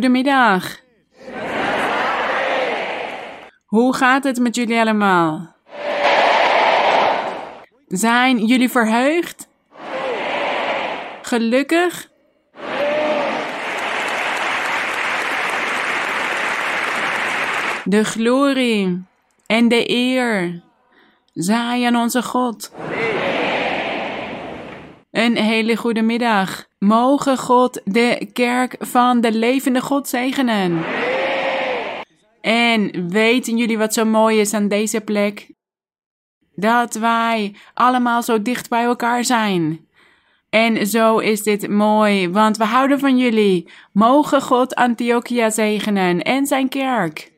goedemiddag. Hoe gaat het met jullie allemaal? Zijn jullie verheugd? Gelukkig? De glorie en de eer zij aan onze God. Een hele goede middag. Mogen God de kerk van de levende God zegenen. En weten jullie wat zo mooi is aan deze plek? Dat wij allemaal zo dicht bij elkaar zijn. En zo is dit mooi, want we houden van jullie. Mogen God Antiochia zegenen en zijn kerk.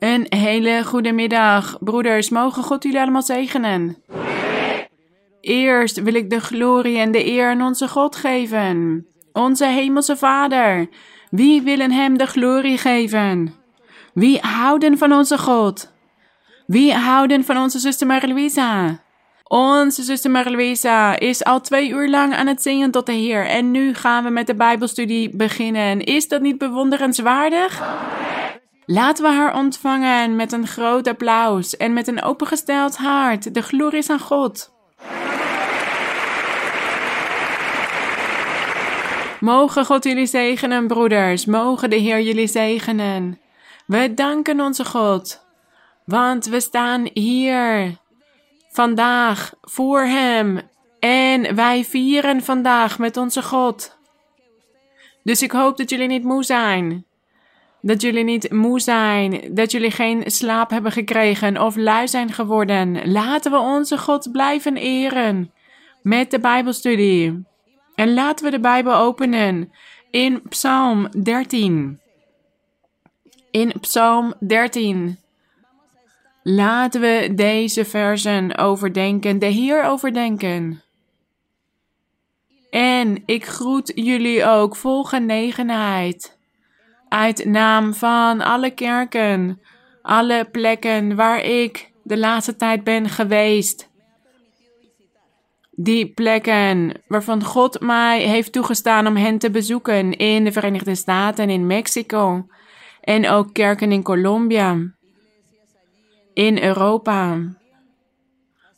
Een hele goede middag, broeders. Mogen God jullie allemaal zegenen. Eerst wil ik de glorie en de eer aan onze God geven. Onze hemelse Vader. Wie willen Hem de glorie geven? Wie houden van onze God? Wie houden van onze zuster Marie-Louisa? Onze zuster Marie-Louisa is al twee uur lang aan het zingen tot de Heer. En nu gaan we met de Bijbelstudie beginnen. Is dat niet bewonderenswaardig? Laten we haar ontvangen met een groot applaus en met een opengesteld hart. De glorie is aan God. Mogen God jullie zegenen, broeders. Mogen de Heer jullie zegenen. We danken onze God, want we staan hier vandaag voor Hem en wij vieren vandaag met onze God. Dus ik hoop dat jullie niet moe zijn. Dat jullie niet moe zijn, dat jullie geen slaap hebben gekregen of lui zijn geworden. Laten we onze God blijven eren met de Bijbelstudie. En laten we de Bijbel openen in Psalm 13. In Psalm 13. Laten we deze versen overdenken, de Heer overdenken. En ik groet jullie ook vol genegenheid uit naam van alle kerken, alle plekken waar ik de laatste tijd ben geweest. Die plekken waarvan God mij heeft toegestaan om hen te bezoeken in de Verenigde Staten en in Mexico. En ook kerken in Colombia. In Europa.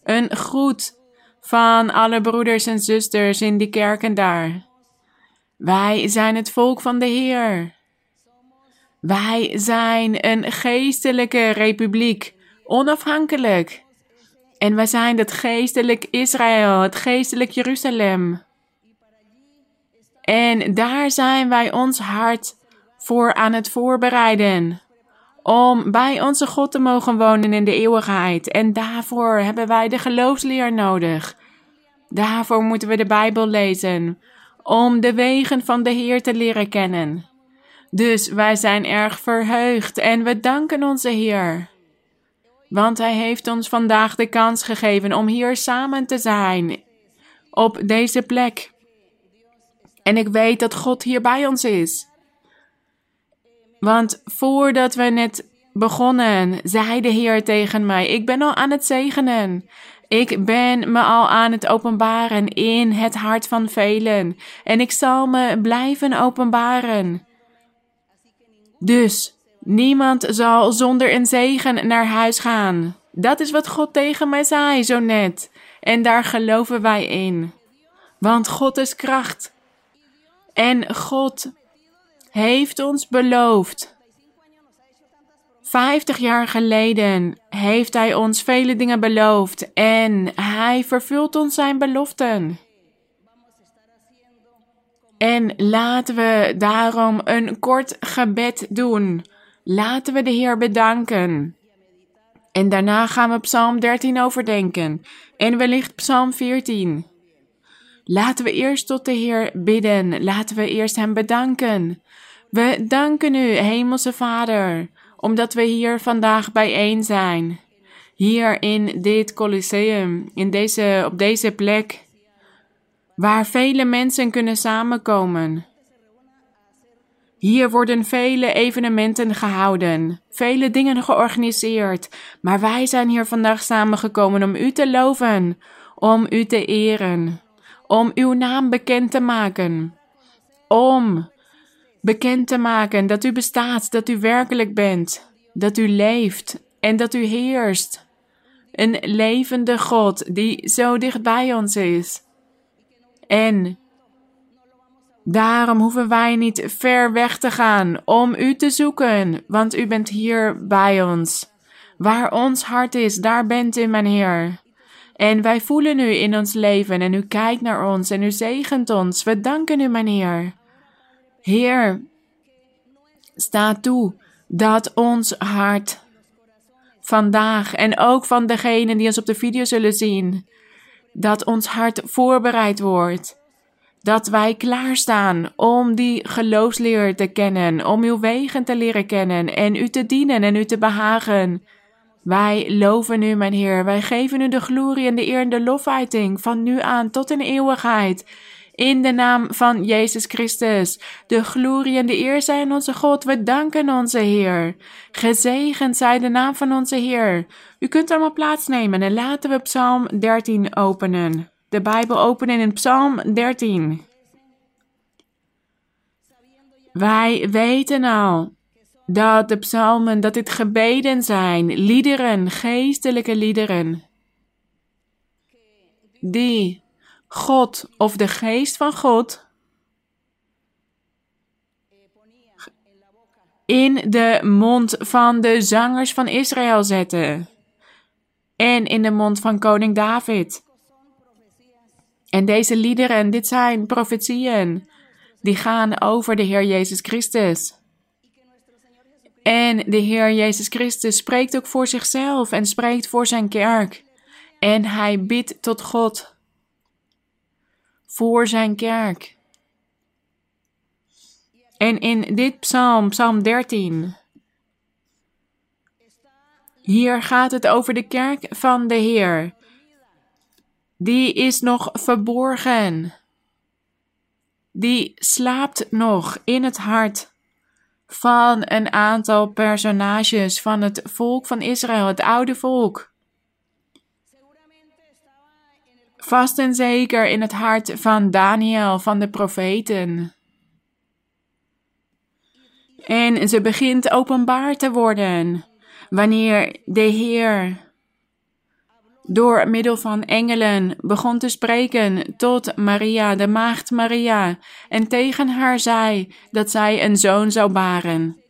Een groet van alle broeders en zusters in die kerken daar. Wij zijn het volk van de Heer. Wij zijn een geestelijke republiek, onafhankelijk. En wij zijn het geestelijk Israël, het geestelijk Jeruzalem. En daar zijn wij ons hart voor aan het voorbereiden. Om bij onze God te mogen wonen in de eeuwigheid. En daarvoor hebben wij de geloofsleer nodig. Daarvoor moeten we de Bijbel lezen. Om de wegen van de Heer te leren kennen. Dus wij zijn erg verheugd en we danken onze Heer. Want Hij heeft ons vandaag de kans gegeven om hier samen te zijn. Op deze plek. En ik weet dat God hier bij ons is. Want voordat we net begonnen, zei de Heer tegen mij: Ik ben al aan het zegenen. Ik ben me al aan het openbaren in het hart van velen. En ik zal me blijven openbaren. Dus niemand zal zonder een zegen naar huis gaan. Dat is wat God tegen mij zei zo net. En daar geloven wij in. Want God is kracht. En God heeft ons beloofd. Vijftig jaar geleden heeft Hij ons vele dingen beloofd en Hij vervult ons zijn beloften. En laten we daarom een kort gebed doen. Laten we de Heer bedanken. En daarna gaan we Psalm 13 overdenken en wellicht Psalm 14. Laten we eerst tot de Heer bidden. Laten we eerst Hem bedanken. We danken U, Hemelse Vader, omdat we hier vandaag bijeen zijn. Hier in dit Colosseum, in deze, op deze plek waar vele mensen kunnen samenkomen. Hier worden vele evenementen gehouden, vele dingen georganiseerd, maar wij zijn hier vandaag samengekomen om u te loven, om u te eren, om uw naam bekend te maken, om bekend te maken dat u bestaat, dat u werkelijk bent, dat u leeft en dat u heerst. Een levende God die zo dicht bij ons is. En daarom hoeven wij niet ver weg te gaan om u te zoeken, want u bent hier bij ons. Waar ons hart is, daar bent u, mijn Heer. En wij voelen u in ons leven en u kijkt naar ons en u zegent ons. We danken u, mijn Heer. Heer, sta toe dat ons hart vandaag en ook van degenen die ons op de video zullen zien, dat ons hart voorbereid wordt. Dat wij klaarstaan om die geloofsleer te kennen, om uw wegen te leren kennen en u te dienen en u te behagen. Wij loven u, mijn Heer. Wij geven u de glorie en de eer en de lofuiting van nu aan tot in eeuwigheid. In de naam van Jezus Christus. De glorie en de eer zijn onze God. We danken onze Heer. Gezegend zij de naam van onze Heer. U kunt allemaal plaatsnemen en laten we Psalm 13 openen. De Bijbel openen in Psalm 13. Wij weten al dat de psalmen, dat dit gebeden zijn, liederen, geestelijke liederen, die God of de geest van God in de mond van de zangers van Israël zetten en in de mond van koning David. En deze liederen, dit zijn profetieën, die gaan over de Heer Jezus Christus. En de Heer Jezus Christus spreekt ook voor zichzelf en spreekt voor zijn kerk. En hij bidt tot God voor zijn kerk. En in dit psalm, psalm 13, hier gaat het over de kerk van de Heer. Die is nog verborgen. Die slaapt nog in het hart van een aantal personages van het volk van Israël, het oude volk. Vast en zeker in het hart van Daniel, van de profeten. En ze begint openbaar te worden wanneer de Heer door middel van engelen begon te spreken tot Maria, de maagd Maria, en tegen haar zei dat zij een zoon zou baren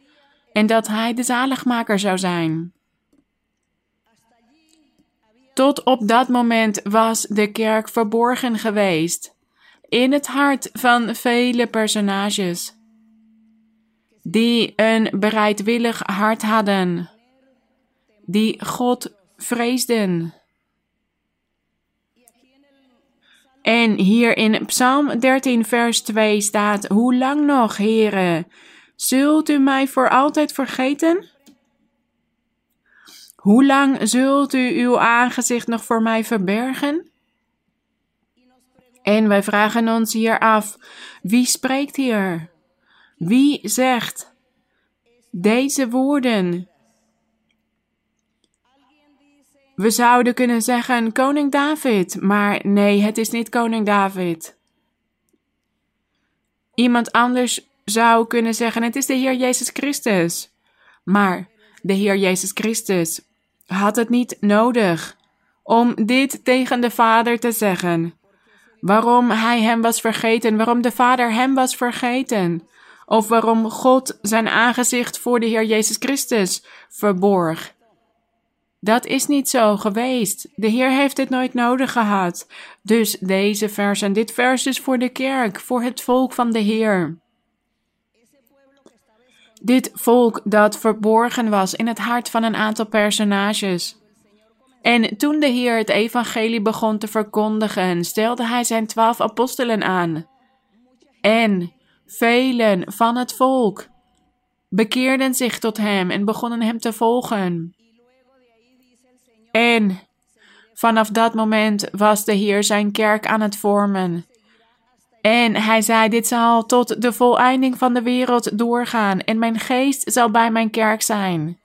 en dat hij de zaligmaker zou zijn. Tot op dat moment was de kerk verborgen geweest in het hart van vele personages die een bereidwillig hart hadden, die God vreesden. En hier in Psalm 13, vers 2 staat: Hoe lang nog, heren, zult u mij voor altijd vergeten? Hoe lang zult u uw aangezicht nog voor mij verbergen? En wij vragen ons hier af: wie spreekt hier? Wie zegt deze woorden? We zouden kunnen zeggen koning David, maar nee, het is niet koning David. Iemand anders zou kunnen zeggen het is de Heer Jezus Christus. Maar de Heer Jezus Christus had het niet nodig om dit tegen de Vader te zeggen. Waarom hij hem was vergeten, waarom de Vader hem was vergeten, of waarom God zijn aangezicht voor de Heer Jezus Christus verborg. Dat is niet zo geweest. De Heer heeft dit nooit nodig gehad. Dus deze vers en dit vers is voor de kerk, voor het volk van de Heer. Dit volk dat verborgen was in het hart van een aantal personages. En toen de Heer het evangelie begon te verkondigen, stelde hij zijn twaalf apostelen aan. En velen van het volk bekeerden zich tot hem en begonnen hem te volgen. En vanaf dat moment was de Heer zijn kerk aan het vormen. En hij zei: Dit zal tot de voleinding van de wereld doorgaan, en mijn geest zal bij mijn kerk zijn.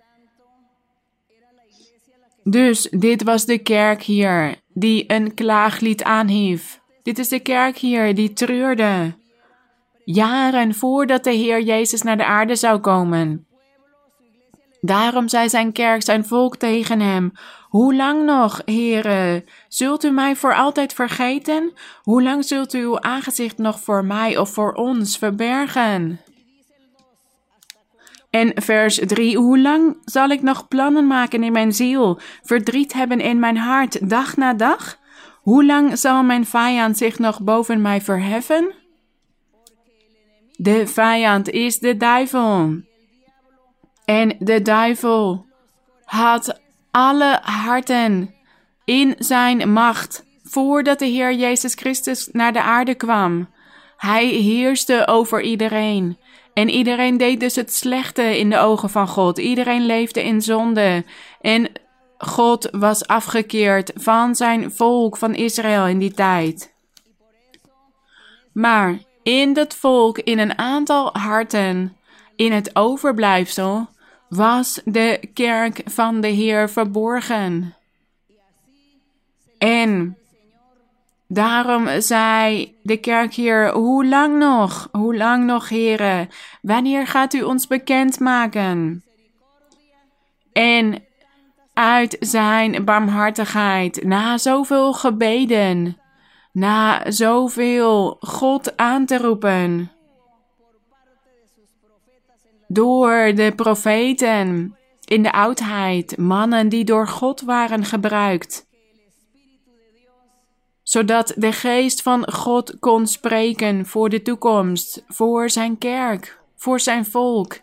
Dus dit was de kerk hier, die een klaaglied aanhief. Dit is de kerk hier die treurde. Jaren voordat de Heer Jezus naar de aarde zou komen. Daarom zei zijn kerk, zijn volk tegen hem: Hoe lang nog, heren? Zult u mij voor altijd vergeten? Hoe lang zult u uw aangezicht nog voor mij of voor ons verbergen? En vers 3: Hoe lang zal ik nog plannen maken in mijn ziel, verdriet hebben in mijn hart, dag na dag? Hoe lang zal mijn vijand zich nog boven mij verheffen? De vijand is de duivel. En de duivel had alle harten in zijn macht voordat de Heer Jezus Christus naar de aarde kwam. Hij heerste over iedereen. En iedereen deed dus het slechte in de ogen van God. Iedereen leefde in zonde. En God was afgekeerd van zijn volk van Israël in die tijd. Maar in dat volk, in een aantal harten, in het overblijfsel, was de kerk van de Heer verborgen. En daarom zei de kerk hier: Hoe lang nog? Hoe lang nog, heren? Wanneer gaat u ons bekendmaken? En uit zijn barmhartigheid, na zoveel gebeden, na zoveel God aan te roepen, door de profeten in de oudheid, mannen die door God waren gebruikt, zodat de geest van God kon spreken voor de toekomst, voor zijn kerk, voor zijn volk.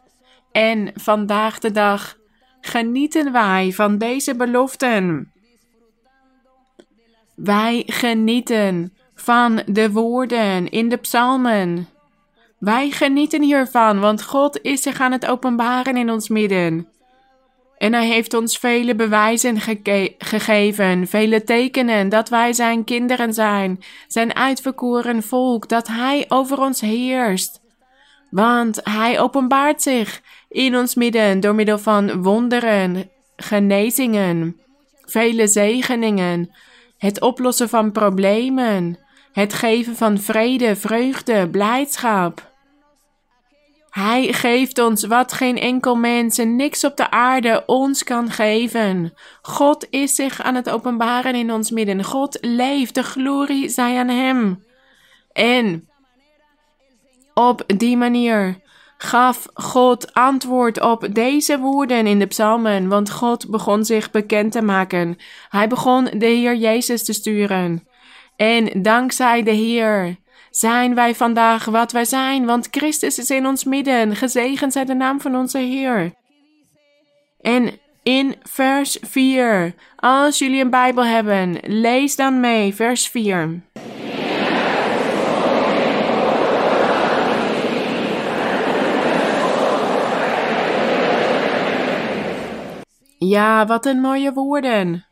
En vandaag de dag genieten wij van deze beloften. Wij genieten van de woorden in de psalmen. Wij genieten hiervan, want God is zich aan het openbaren in ons midden. En hij heeft ons vele bewijzen gegeven, vele tekenen dat wij zijn kinderen zijn, zijn uitverkoren volk, dat hij over ons heerst. Want hij openbaart zich in ons midden door middel van wonderen, genezingen, vele zegeningen, het oplossen van problemen, het geven van vrede, vreugde, blijdschap. Hij geeft ons wat geen enkel mens en niks op de aarde ons kan geven. God is zich aan het openbaren in ons midden. God leeft, de glorie zij aan Hem. En op die manier gaf God antwoord op deze woorden in de psalmen, want God begon zich bekend te maken. Hij begon de Heer Jezus te sturen. En dankzij de Heer zijn wij vandaag wat wij zijn, want Christus is in ons midden. Gezegend zij de naam van onze Heer. En in vers 4, als jullie een Bijbel hebben, lees dan mee, vers 4. Ja, wat een mooie woorden.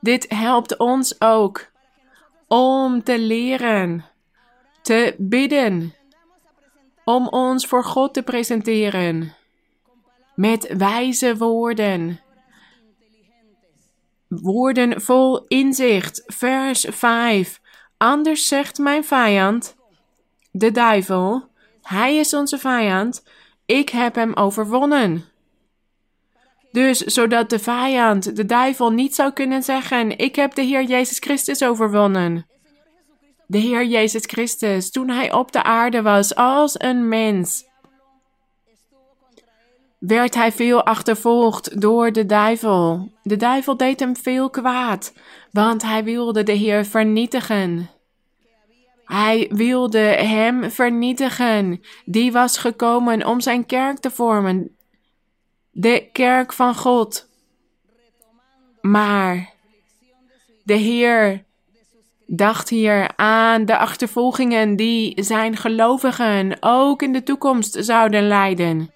Dit helpt ons ook om te leren, te bidden, om ons voor God te presenteren met wijze woorden. Woorden vol inzicht. Vers 5. Anders zegt mijn vijand, de duivel, hij is onze vijand, ik heb hem overwonnen. Dus zodat de vijand, de duivel, niet zou kunnen zeggen: Ik heb de Heer Jezus Christus overwonnen. De Heer Jezus Christus, toen hij op de aarde was als een mens, werd hij veel achtervolgd door de duivel. De duivel deed hem veel kwaad, want hij wilde de Heer vernietigen. Hij wilde hem vernietigen. Die was gekomen om zijn kerk te vormen, de kerk van God. Maar de Heer dacht hier aan de achtervolgingen die zijn gelovigen ook in de toekomst zouden leiden.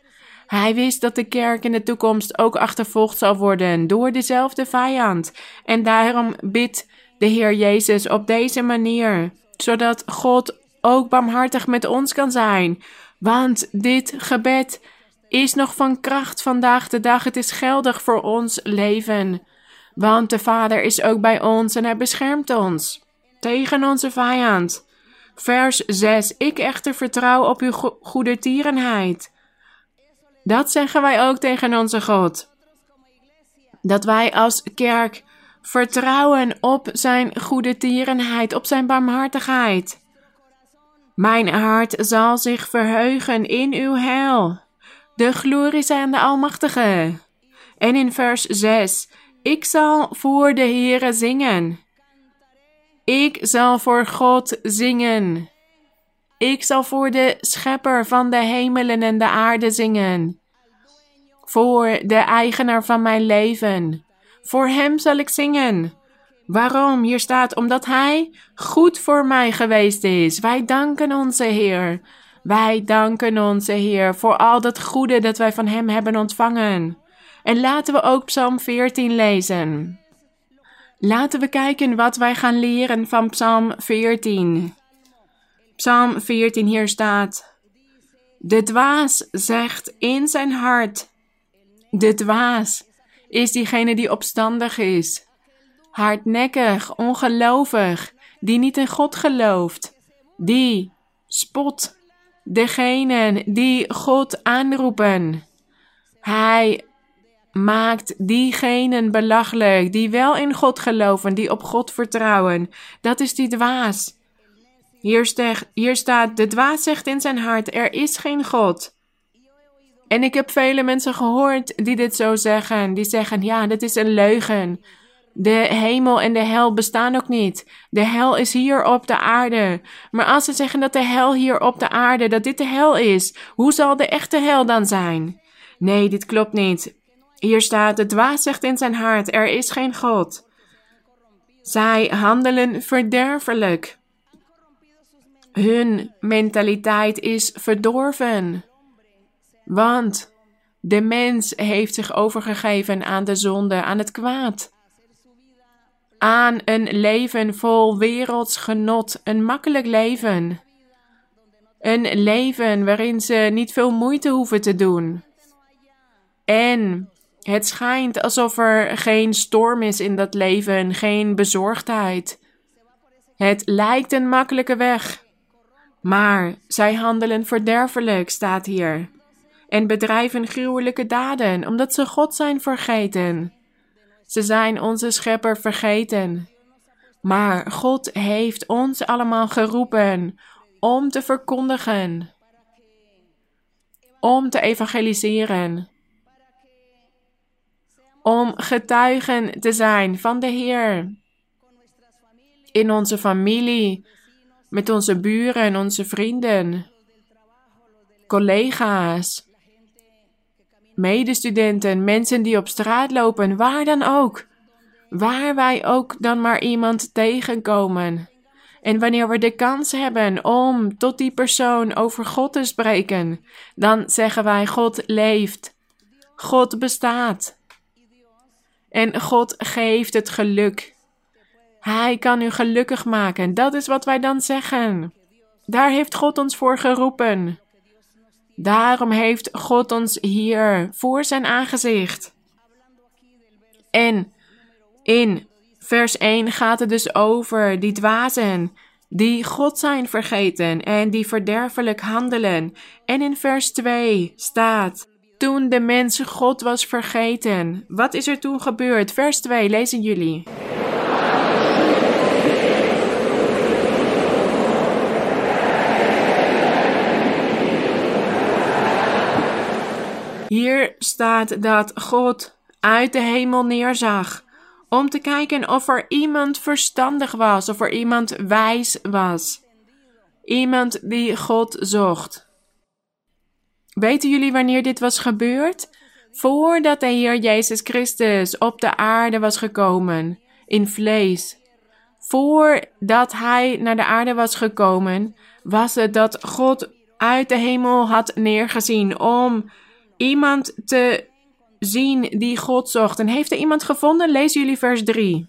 Hij wist dat de kerk in de toekomst ook achtervolgd zal worden door dezelfde vijand. En daarom bidt de Heer Jezus op deze manier, zodat God ook barmhartig met ons kan zijn. Want dit gebed is nog van kracht vandaag de dag. Het is geldig voor ons leven. Want de Vader is ook bij ons en hij beschermt ons tegen onze vijand. Vers 6. Ik echter vertrouw op uw go goede tierenheid. Dat zeggen wij ook tegen onze God. Dat wij als kerk vertrouwen op zijn goede tierenheid, op zijn barmhartigheid. Mijn hart zal zich verheugen in uw heil. De glorie zijn de Almachtige. En in vers 6, ik zal voor de Heere zingen. Ik zal voor God zingen. Ik zal voor de Schepper van de hemelen en de aarde zingen. Voor de eigenaar van mijn leven. Voor hem zal ik zingen. Waarom? Hier staat, omdat hij goed voor mij geweest is. Wij danken onze Heer. Wij danken onze Heer voor al dat goede dat wij van hem hebben ontvangen. En laten we ook Psalm 14 lezen. Laten we kijken wat wij gaan leren van Psalm 14. Psalm 14 hier staat: De dwaas zegt in zijn hart: De dwaas is diegene die opstandig is, hardnekkig, ongelovig, die niet in God gelooft, die spot degenen die God aanroepen. Hij maakt diegenen belachelijk die wel in God geloven, die op God vertrouwen. Dat is die dwaas. Hier, hier staat: De dwaas zegt in zijn hart: Er is geen God. En ik heb vele mensen gehoord die dit zo zeggen. Die zeggen: Ja, dit is een leugen. De hemel en de hel bestaan ook niet. De hel is hier op de aarde. Maar als ze zeggen dat de hel hier op de aarde, dat dit de hel is, hoe zal de echte hel dan zijn? Nee, dit klopt niet. Hier staat: De dwaas zegt in zijn hart: Er is geen God. Zij handelen verderfelijk. Hun mentaliteit is verdorven. Want de mens heeft zich overgegeven aan de zonde, aan het kwaad. Aan een leven vol werelds genot, een makkelijk leven. Een leven waarin ze niet veel moeite hoeven te doen. En het schijnt alsof er geen storm is in dat leven, geen bezorgdheid. Het lijkt een makkelijke weg. Maar zij handelen verderfelijk, staat hier en bedrijven gruwelijke daden, omdat ze God zijn vergeten. Ze zijn onze schepper vergeten. Maar God heeft ons allemaal geroepen om te verkondigen, om te evangeliseren, om getuigen te zijn van de Heer. In onze familie, met onze buren, onze vrienden, collega's, medestudenten, mensen die op straat lopen, waar dan ook. Waar wij ook dan maar iemand tegenkomen. En wanneer we de kans hebben om tot die persoon over God te spreken, dan zeggen wij: God leeft. God bestaat. En God geeft het geluk. Hij kan u gelukkig maken. Dat is wat wij dan zeggen. Daar heeft God ons voor geroepen. Daarom heeft God ons hier voor zijn aangezicht. En in vers 1 gaat het dus over die dwazen die God zijn vergeten en die verderfelijk handelen. En in vers 2 staat: Toen de mens God was vergeten. Wat is er toen gebeurd? Vers 2 lezen jullie. Hier staat dat God uit de hemel neerzag om te kijken of er iemand verstandig was, of er iemand wijs was. Iemand die God zocht. Weten jullie wanneer dit was gebeurd? Voordat de Heer Jezus Christus op de aarde was gekomen, in vlees. Voordat Hij naar de aarde was gekomen, was het dat God uit de hemel had neergezien om iemand te zien die God zocht. En heeft er iemand gevonden? Lezen jullie vers 3.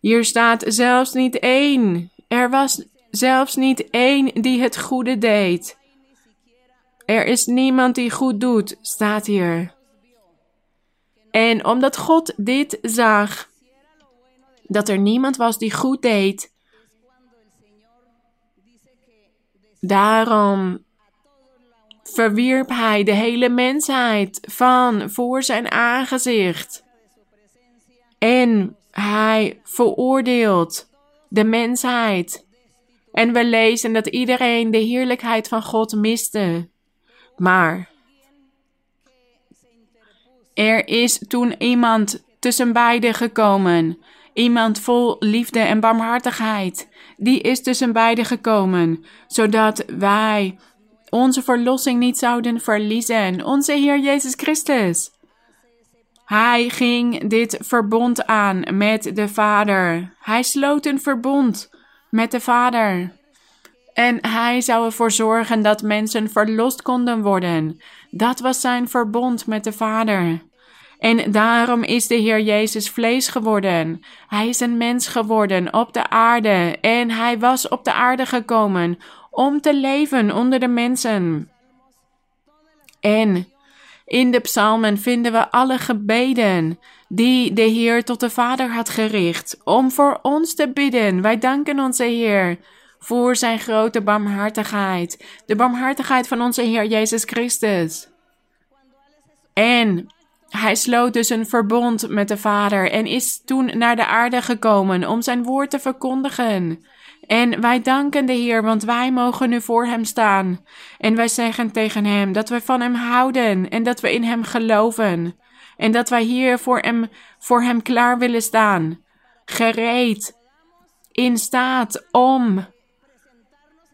Hier staat zelfs niet één. Er was zelfs niet één die het goede deed. Er is niemand die goed doet, staat hier. En omdat God dit zag, dat er niemand was die goed deed, daarom verwierp hij de hele mensheid van voor zijn aangezicht. En hij veroordeelt de mensheid. En we lezen dat iedereen de heerlijkheid van God miste. Maar er is toen iemand tussen beiden gekomen. Iemand vol liefde en barmhartigheid. Die is tussen beiden gekomen, zodat wij onze verlossing niet zouden verliezen. Onze Heer Jezus Christus. Hij ging dit verbond aan met de Vader. Hij sloot een verbond met de Vader. En hij zou ervoor zorgen dat mensen verlost konden worden. Dat was zijn verbond met de Vader. En daarom is de Heer Jezus vlees geworden. Hij is een mens geworden op de aarde. En hij was op de aarde gekomen om te leven onder de mensen. En in de psalmen vinden we alle gebeden die de Heer tot de Vader had gericht om voor ons te bidden. Wij danken onze Heer voor zijn grote barmhartigheid, de barmhartigheid van onze Heer Jezus Christus. En hij sloot dus een verbond met de Vader en is toen naar de aarde gekomen om zijn woord te verkondigen. En wij danken de Heer, want wij mogen nu voor Hem staan. En wij zeggen tegen Hem dat we van Hem houden en dat we in Hem geloven. En dat wij hier voor Hem, voor hem klaar willen staan. Gereed, in staat om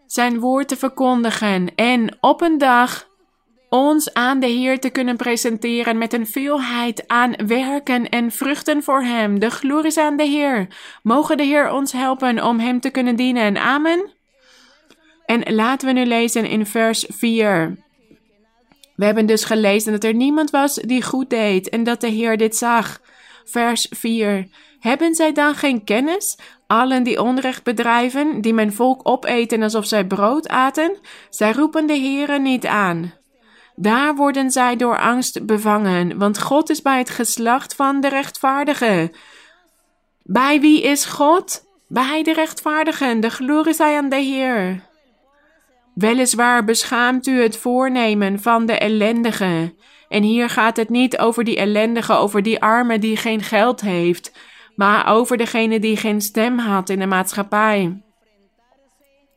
Zijn woord te verkondigen. En op een dag ons aan de Heer te kunnen presenteren met een veelheid aan werken en vruchten voor Hem. De glorie is aan de Heer. Mogen de Heer ons helpen om Hem te kunnen dienen. Amen. En laten we nu lezen in vers 4. We hebben dus gelezen dat er niemand was die goed deed en dat de Heer dit zag. Vers 4. Hebben zij dan geen kennis? Allen die onrecht bedrijven, die mijn volk opeten alsof zij brood aten, zij roepen de Heere niet aan. Daar worden zij door angst bevangen, want God is bij het geslacht van de rechtvaardigen. Bij wie is God? Bij de rechtvaardigen, de glorie zij aan de Heer. Weliswaar beschaamt u het voornemen van de ellendige. En hier gaat het niet over die ellendige, over die arme die geen geld heeft, maar over degene die geen stem had in de maatschappij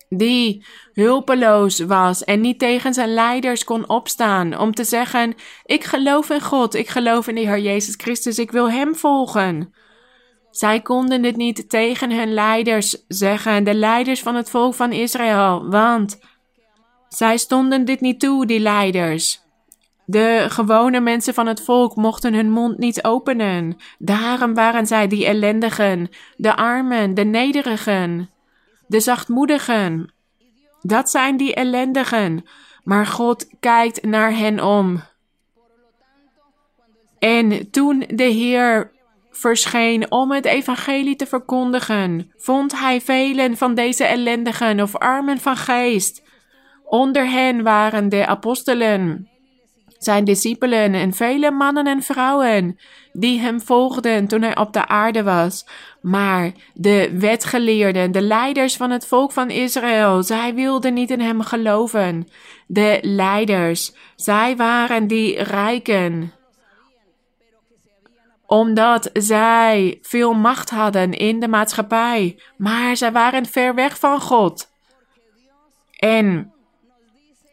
die hulpeloos was en niet tegen zijn leiders kon opstaan om te zeggen: Ik geloof in God, ik geloof in de Heer Jezus Christus, ik wil Hem volgen. Zij konden dit niet tegen hun leiders zeggen, de leiders van het volk van Israël, want zij stonden dit niet toe, die leiders. De gewone mensen van het volk mochten hun mond niet openen. Daarom waren zij die ellendigen, de armen, de nederigen de zachtmoedigen. Dat zijn die ellendigen, maar God kijkt naar hen om. En toen de Heer verscheen om het evangelie te verkondigen, vond hij velen van deze ellendigen of armen van geest. Onder hen waren de apostelen, zijn discipelen en vele mannen en vrouwen die hem volgden toen hij op de aarde was. Maar de wetgeleerden, de leiders van het volk van Israël, zij wilden niet in hem geloven. De leiders, zij waren die rijken. Omdat zij veel macht hadden in de maatschappij, maar zij waren ver weg van God. En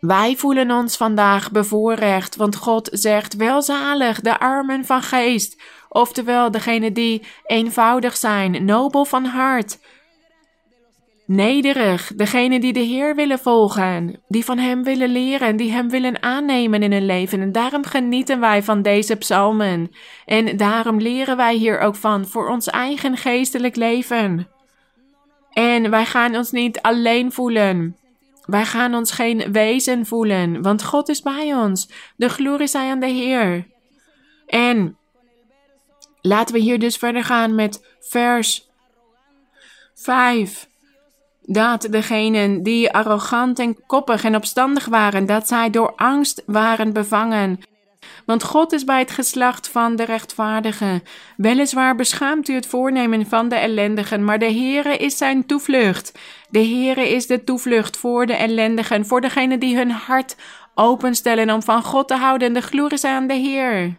wij voelen ons vandaag bevoorrecht, want God zegt welzalig de armen van geest, oftewel degene die eenvoudig zijn, nobel van hart, nederig, degene die de Heer willen volgen, die van Hem willen leren, die Hem willen aannemen in hun leven. En daarom genieten wij van deze psalmen. En daarom leren wij hier ook van voor ons eigen geestelijk leven. En wij gaan ons niet alleen voelen. Wij gaan ons geen wezen voelen, want God is bij ons. De glorie zij aan de Heer. En laten we hier dus verder gaan met vers 5. dat degenen die arrogant en koppig en opstandig waren, dat zij door angst waren bevangen. Want God is bij het geslacht van de rechtvaardigen. Weliswaar beschaamt u het voornemen van de ellendigen, maar de Heere is zijn toevlucht. De Heere is de toevlucht voor de ellendigen, voor degenen die hun hart openstellen om van God te houden en de glorie zijn aan de Heer.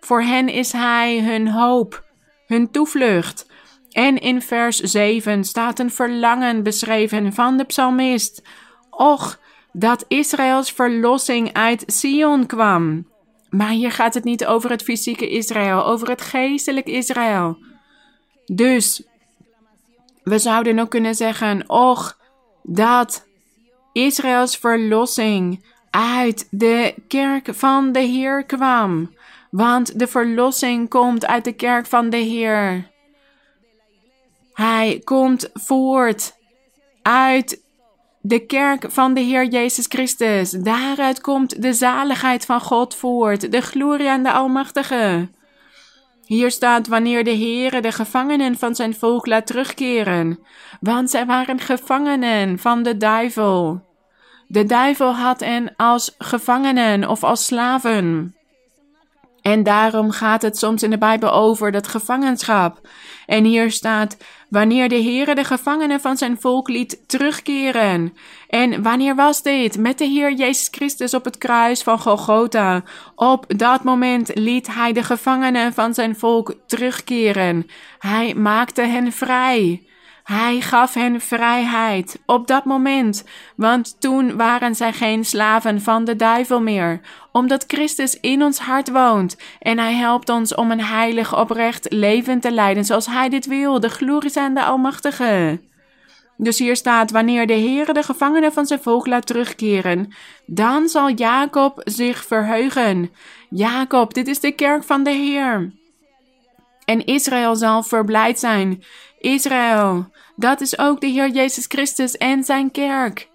Voor hen is Hij hun hoop, hun toevlucht. En in vers 7 staat een verlangen beschreven van de psalmist. Och, dat Israëls verlossing uit Sion kwam. Maar hier gaat het niet over het fysieke Israël, over het geestelijk Israël. Dus we zouden ook kunnen zeggen: Och, dat Israëls verlossing uit de kerk van de Heer kwam. Want de verlossing komt uit de kerk van de Heer. Hij komt voort uit de kerk van de Heer Jezus Christus. Daaruit komt de zaligheid van God voort, de glorie aan de Almachtige. Hier staat wanneer de Heere de gevangenen van zijn volk laat terugkeren, want zij waren gevangenen van de duivel. De duivel had hen als gevangenen of als slaven. En daarom gaat het soms in de Bijbel over dat gevangenschap. En hier staat, wanneer de Heere de gevangenen van zijn volk liet terugkeren. En wanneer was dit? Met de Heer Jezus Christus op het kruis van Golgotha. Op dat moment liet hij de gevangenen van zijn volk terugkeren. Hij maakte hen vrij. Hij gaf hen vrijheid op dat moment, want toen waren zij geen slaven van de duivel meer, omdat Christus in ons hart woont en hij helpt ons om een heilig oprecht leven te leiden zoals hij dit wil. De glorie de Almachtige. Dus hier staat: Wanneer de Heere de gevangenen van zijn volk laat terugkeren, dan zal Jacob zich verheugen. Jacob, dit is de kerk van de Heer. En Israël zal verblijd zijn. Israël, dat is ook de Heer Jezus Christus en zijn kerk.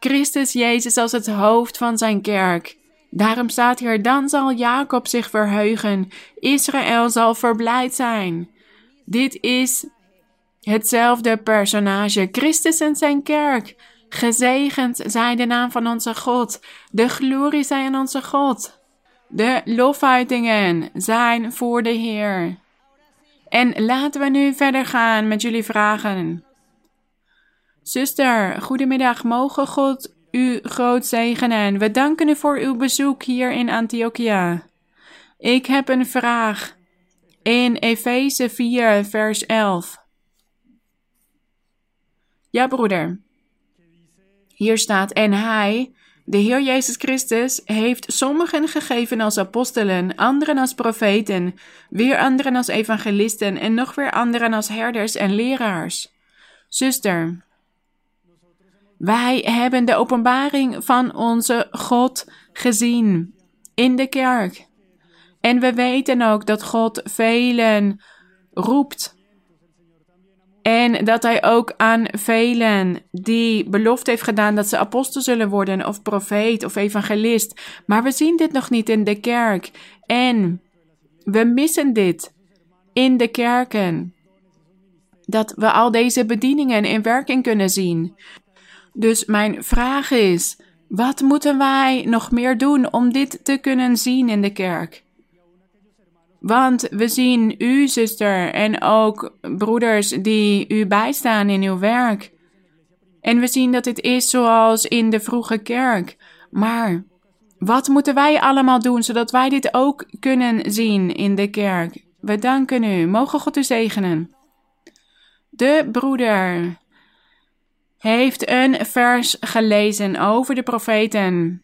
Christus Jezus als het hoofd van zijn kerk. Daarom staat hier: dan zal Jacob zich verheugen, Israël zal verblijd zijn. Dit is hetzelfde personage, Christus en zijn kerk. Gezegend zij de naam van onze God, de glorie zij aan onze God. De lofuitingen zijn voor de Heer. En laten we nu verder gaan met jullie vragen. Zuster, goedemiddag. Mogen God u groot zegenen. We danken u voor uw bezoek hier in Antiochia. Ik heb een vraag. In Efeze 4, vers 11. Ja, broeder. Hier staat: En hij, de Heer Jezus Christus heeft sommigen gegeven als apostelen, anderen als profeten, weer anderen als evangelisten en nog weer anderen als herders en leraars. Zuster, wij hebben de openbaring van onze God gezien in de kerk. En we weten ook dat God velen roept en dat hij ook aan velen die belofte heeft gedaan dat ze apostel zullen worden, of profeet of evangelist. Maar we zien dit nog niet in de kerk. En we missen dit in de kerken. Dat we al deze bedieningen in werking kunnen zien. Dus mijn vraag is: wat moeten wij nog meer doen om dit te kunnen zien in de kerk? Want we zien u, zuster, en ook broeders die u bijstaan in uw werk. En we zien dat dit is zoals in de vroege kerk. Maar wat moeten wij allemaal doen zodat wij dit ook kunnen zien in de kerk? We danken u. Mogen God u zegenen. De broeder heeft een vers gelezen over de profeten.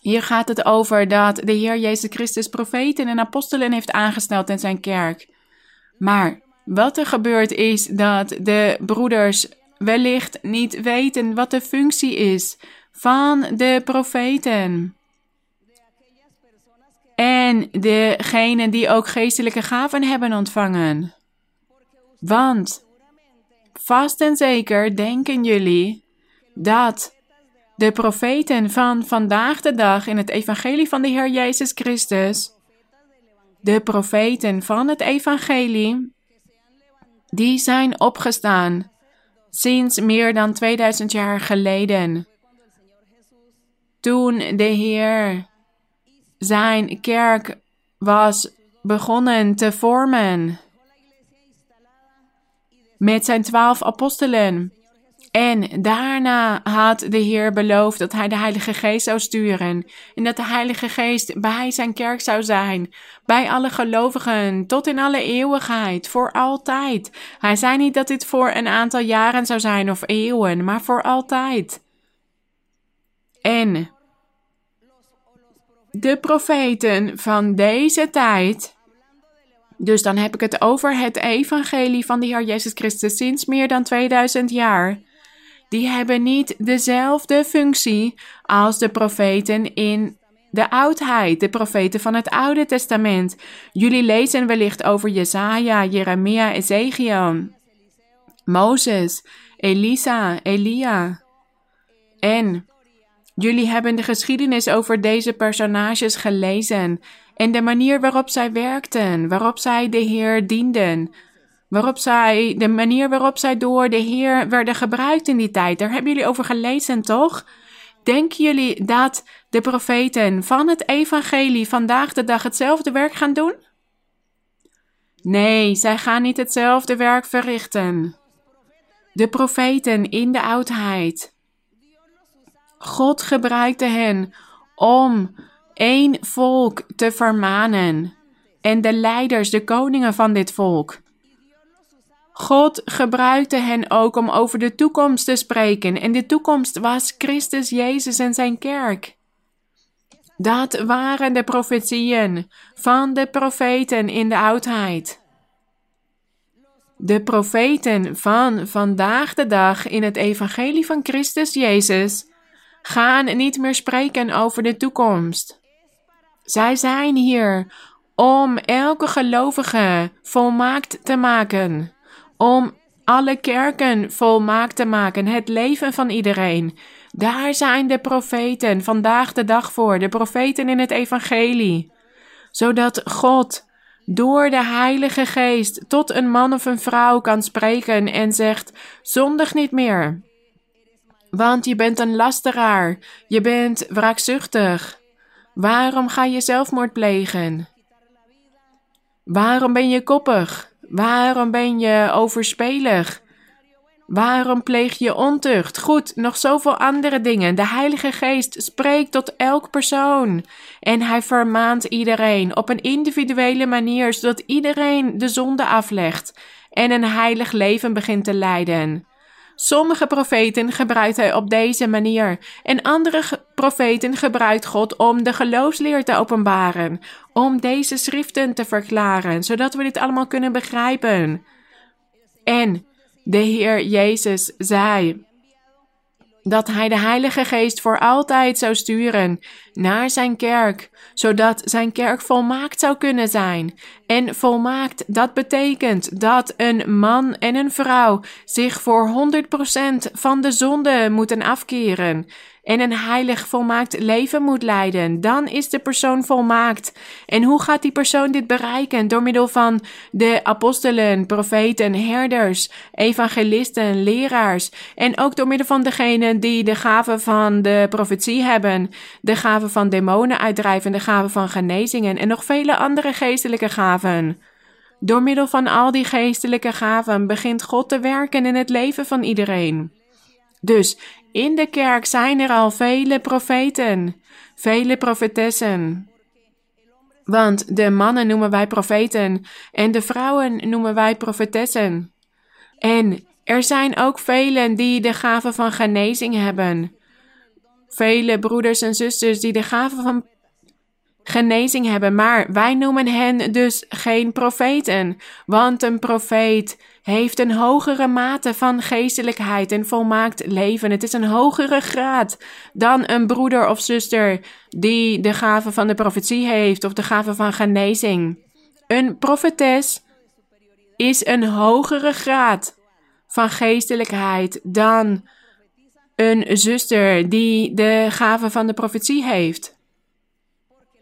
Hier gaat het over dat de Heer Jezus Christus profeten en apostelen heeft aangesteld in zijn kerk. Maar wat er gebeurt is dat de broeders wellicht niet weten wat de functie is van de profeten. En degenen die ook geestelijke gaven hebben ontvangen. Want vast en zeker denken jullie dat de profeten van vandaag de dag in het evangelie van de Heer Jezus Christus, de profeten van het evangelie, die zijn opgestaan sinds meer dan 2000 jaar geleden. Toen de Heer zijn kerk was begonnen te vormen met zijn twaalf apostelen. En daarna had de Heer beloofd dat hij de Heilige Geest zou sturen. En dat de Heilige Geest bij zijn kerk zou zijn. Bij alle gelovigen, tot in alle eeuwigheid, voor altijd. Hij zei niet dat dit voor een aantal jaren zou zijn of eeuwen, maar voor altijd. En de profeten van deze tijd. Dus dan heb ik het over het evangelie van de Heer Jezus Christus sinds meer dan 2000 jaar die hebben niet dezelfde functie als de profeten in de oudheid, de profeten van het Oude Testament. Jullie lezen wellicht over Jesaja, Jeremia, Ezekiel, Mozes, Elisa, Elia. En jullie hebben de geschiedenis over deze personages gelezen en de manier waarop zij werkten, waarop zij de Heer dienden, waarop zij, de manier waarop zij door de Heer werden gebruikt in die tijd. Daar hebben jullie over gelezen, toch? Denken jullie dat de profeten van het evangelie vandaag de dag hetzelfde werk gaan doen? Nee, zij gaan niet hetzelfde werk verrichten. De profeten in de oudheid. God gebruikte hen om één volk te vermanen en de leiders, de koningen van dit volk. God gebruikte hen ook om over de toekomst te spreken. En de toekomst was Christus Jezus en zijn kerk. Dat waren de profetieën van de profeten in de oudheid. De profeten van vandaag de dag in het evangelie van Christus Jezus gaan niet meer spreken over de toekomst. Zij zijn hier om elke gelovige volmaakt te maken om alle kerken volmaakt te maken, het leven van iedereen. Daar zijn de profeten vandaag de dag voor, de profeten in het evangelie. Zodat God door de Heilige Geest tot een man of een vrouw kan spreken en zegt: zondig niet meer. Want je bent een lasteraar, je bent wraakzuchtig. Waarom ga je zelfmoord plegen? Waarom ben je koppig? Waarom ben je overspelig? Waarom pleeg je ontucht? Goed, nog zoveel andere dingen. De Heilige Geest spreekt tot elk persoon. En hij vermaant iedereen op een individuele manier, zodat iedereen de zonde aflegt en een heilig leven begint te leiden. Sommige profeten gebruikt hij op deze manier en andere profeten gebruikt God om de geloofsleer te openbaren, om deze schriften te verklaren, zodat we dit allemaal kunnen begrijpen. En de Heer Jezus zei dat Hij de Heilige Geest voor altijd zou sturen naar zijn kerk, zodat zijn kerk volmaakt zou kunnen zijn. En volmaakt, dat betekent dat een man en een vrouw zich voor 100% van de zonde moeten afkeren en een heilig volmaakt leven moet leiden, dan is de persoon volmaakt. En hoe gaat die persoon dit bereiken? Door middel van de apostelen, profeten, herders, evangelisten, leraars en ook door middel van degenen die de gave van de profetie hebben, de gave van demonen uitdrijven, de gave van genezingen en nog vele andere geestelijke gaven. Door middel van al die geestelijke gaven begint God te werken in het leven van iedereen. Dus in de kerk zijn er al vele profeten, vele profetessen. Want de mannen noemen wij profeten en de vrouwen noemen wij profetessen. En er zijn ook velen die de gave van genezing hebben. Vele broeders en zusters die de gave van genezing hebben, maar wij noemen hen dus geen profeten, want een profeet heeft een hogere mate van geestelijkheid en volmaakt leven. Het is een hogere graad dan een broeder of zuster die de gave van de profetie heeft of de gave van genezing. Een profetes is een hogere graad van geestelijkheid dan een zuster die de gave van de profetie heeft.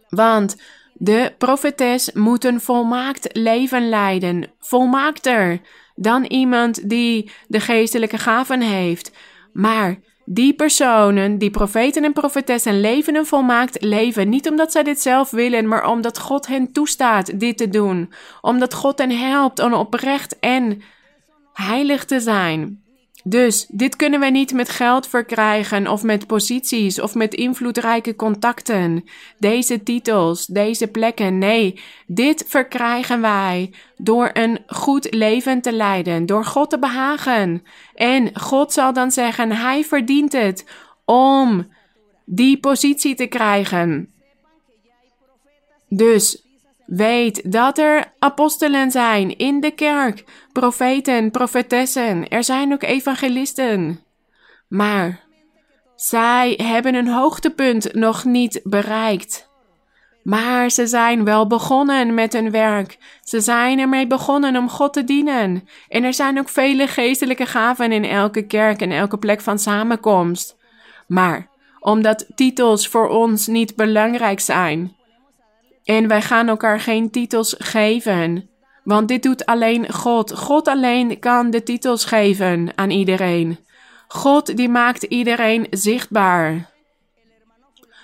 Want de profetes moeten volmaakt leven leiden, volmaakter dan iemand die de geestelijke gaven heeft. Maar die personen, die profeten en profetessen, leven een volmaakt leven. Niet omdat zij dit zelf willen, maar omdat God hen toestaat dit te doen. Omdat God hen helpt om oprecht en heilig te zijn. Dus dit kunnen we niet met geld verkrijgen of met posities of met invloedrijke contacten. Deze titels, deze plekken. Nee, dit verkrijgen wij door een goed leven te leiden, door God te behagen. En God zal dan zeggen: Hij verdient het om die positie te krijgen. Dus Weet dat er apostelen zijn in de kerk, profeten, profetessen, er zijn ook evangelisten. Maar zij hebben een hoogtepunt nog niet bereikt. Maar ze zijn wel begonnen met hun werk. Ze zijn ermee begonnen om God te dienen. En er zijn ook vele geestelijke gaven in elke kerk en elke plek van samenkomst. Maar omdat titels voor ons niet belangrijk zijn, en wij gaan elkaar geen titels geven. Want dit doet alleen God. God alleen kan de titels geven aan iedereen. God die maakt iedereen zichtbaar.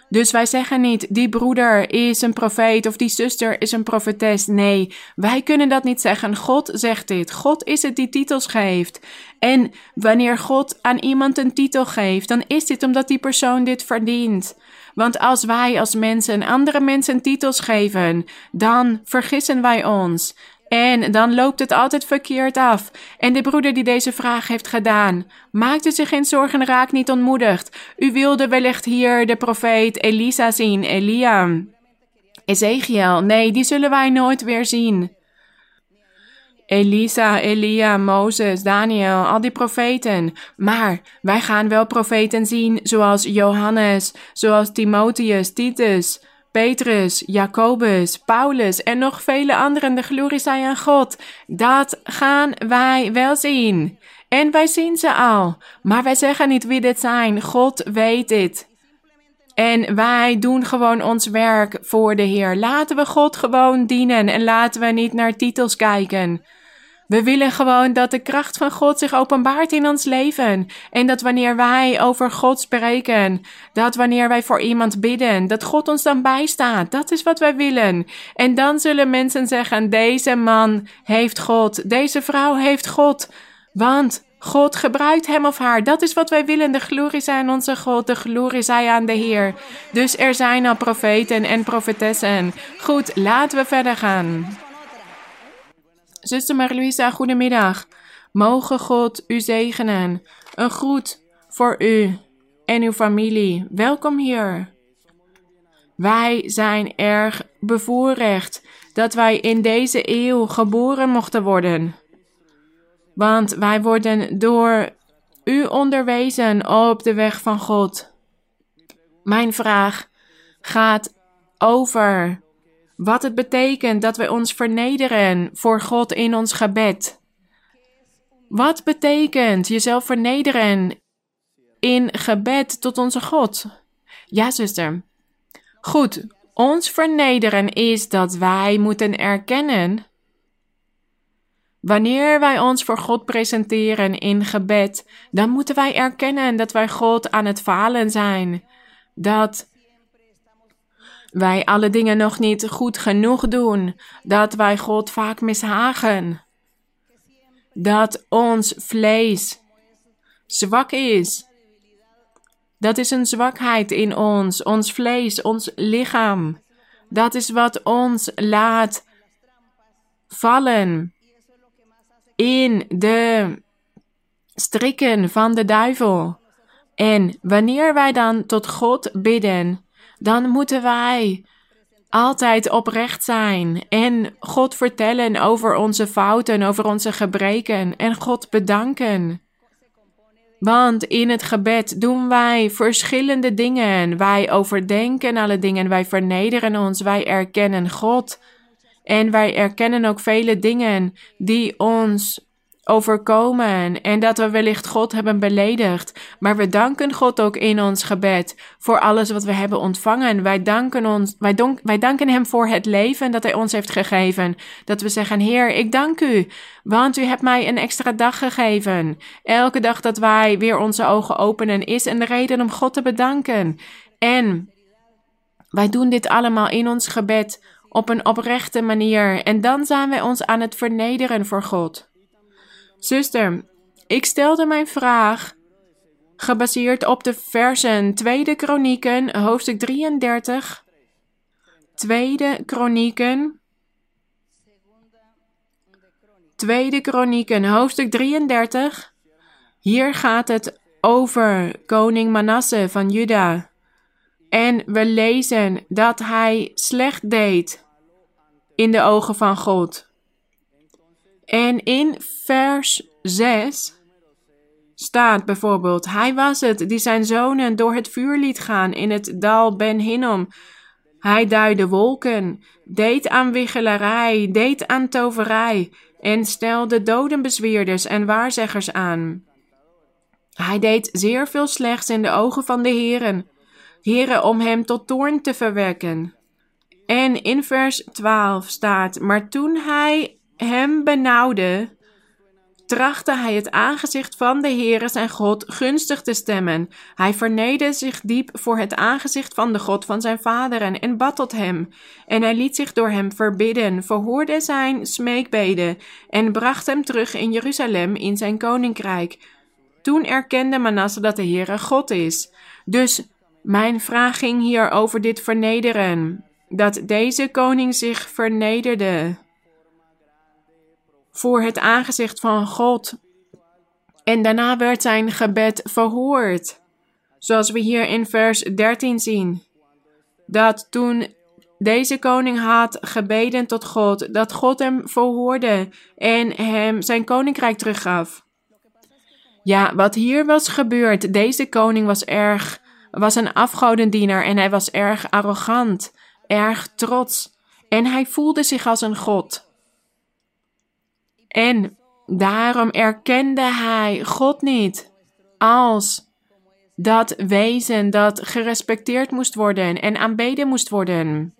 Dus wij zeggen niet, die broeder is een profeet of die zuster is een profetes. Nee, wij kunnen dat niet zeggen. God zegt dit. God is het die titels geeft. En wanneer God aan iemand een titel geeft, dan is dit omdat die persoon dit verdient. Want als wij als mensen andere mensen titels geven, dan vergissen wij ons. En dan loopt het altijd verkeerd af. En de broeder die deze vraag heeft gedaan, maakte zich geen zorgen, raak niet ontmoedigd. U wilde wellicht hier de profeet Elisa zien, Elia. Ezekiel, nee, die zullen wij nooit weer zien. Elisa, Elia, Mozes, Daniel, al die profeten. Maar wij gaan wel profeten zien zoals Johannes, zoals Timotheus, Titus, Petrus, Jacobus, Paulus en nog vele anderen. De glorie zij aan God. Dat gaan wij wel zien. En wij zien ze al. Maar wij zeggen niet wie dit zijn. God weet dit. En wij doen gewoon ons werk voor de Heer. Laten we God gewoon dienen en laten we niet naar titels kijken. We willen gewoon dat de kracht van God zich openbaart in ons leven. En dat wanneer wij over God spreken, dat wanneer wij voor iemand bidden, dat God ons dan bijstaat. Dat is wat wij willen. En dan zullen mensen zeggen: deze man heeft God, deze vrouw heeft God. Want God gebruikt hem of haar. Dat is wat wij willen. De glorie zij aan onze God. De glorie zij aan de Heer. Dus er zijn al profeten en profetessen. Goed, laten we verder gaan. Zuster Marie-Louisa, goedemiddag. Mogen God u zegenen. Een groet voor u en uw familie. Welkom hier. Wij zijn erg bevoorrecht dat wij in deze eeuw geboren mochten worden. Want wij worden door u onderwezen op de weg van God. Mijn vraag gaat over wat het betekent dat wij ons vernederen voor God in ons gebed. Wat betekent jezelf vernederen in gebed tot onze God? Ja, zuster. Goed, ons vernederen is dat wij moeten erkennen. Wanneer wij ons voor God presenteren in gebed, dan moeten wij erkennen dat wij God aan het falen zijn. Dat wij alle dingen nog niet goed genoeg doen, dat wij God vaak mishagen, dat ons vlees zwak is. Dat is een zwakheid in ons, ons vlees, ons lichaam. Dat is wat ons laat vallen in de strikken van de duivel. En wanneer wij dan tot God bidden, dan moeten wij altijd oprecht zijn en God vertellen over onze fouten, over onze gebreken en God bedanken. Want in het gebed doen wij verschillende dingen. Wij overdenken alle dingen, wij vernederen ons, wij erkennen God. En wij erkennen ook vele dingen die ons overkomen en dat we wellicht God hebben beledigd. Maar we danken God ook in ons gebed voor alles wat we hebben ontvangen. Wij danken, ons, wij, danken Hem voor het leven dat Hij ons heeft gegeven. Dat we zeggen, Heer, ik dank U, want U hebt mij een extra dag gegeven. Elke dag dat wij weer onze ogen openen is een reden om God te bedanken. En wij doen dit allemaal in ons gebed op een oprechte manier en dan zijn wij ons aan het vernederen voor God. Zuster, ik stelde mijn vraag gebaseerd op de versen Tweede Kronieken, hoofdstuk 33, Tweede Kronieken, Tweede Kronieken, hoofdstuk 33. Hier gaat het over koning Manasse van Juda. En we lezen dat hij slecht deed in de ogen van God. En in vers 6 staat bijvoorbeeld: Hij was het die zijn zonen door het vuur liet gaan in het dal Ben Hinnom. Hij duidde wolken, deed aan wichelarij, deed aan toverij en stelde dodenbezweerders en waarzeggers aan. Hij deed zeer veel slechts in de ogen van de heren, heren om hem tot toorn te verwekken. En in vers 12 staat: Maar toen hij hem benauwde, trachtte hij het aangezicht van de Heere zijn God gunstig te stemmen. Hij vernederde zich diep voor het aangezicht van de God van zijn vaderen en bad tot hem. En hij liet zich door hem verbidden, verhoorde zijn smeekbeden en bracht hem terug in Jeruzalem in zijn koninkrijk. Toen erkende Manasse dat de Heere God is. Dus mijn vraag ging hier over dit vernederen. Dat deze koning zich vernederde voor het aangezicht van God. En daarna werd zijn gebed verhoord. Zoals we hier in vers 13 zien. Dat toen deze koning had gebeden tot God, dat God hem verhoorde en hem zijn koninkrijk teruggaf. Ja, wat hier was gebeurd, deze koning was erg, was een afgodendienaar en hij was erg arrogant, erg trots en hij voelde zich als een god. En daarom erkende hij God niet als dat wezen dat gerespecteerd moest worden en aanbeden moest worden.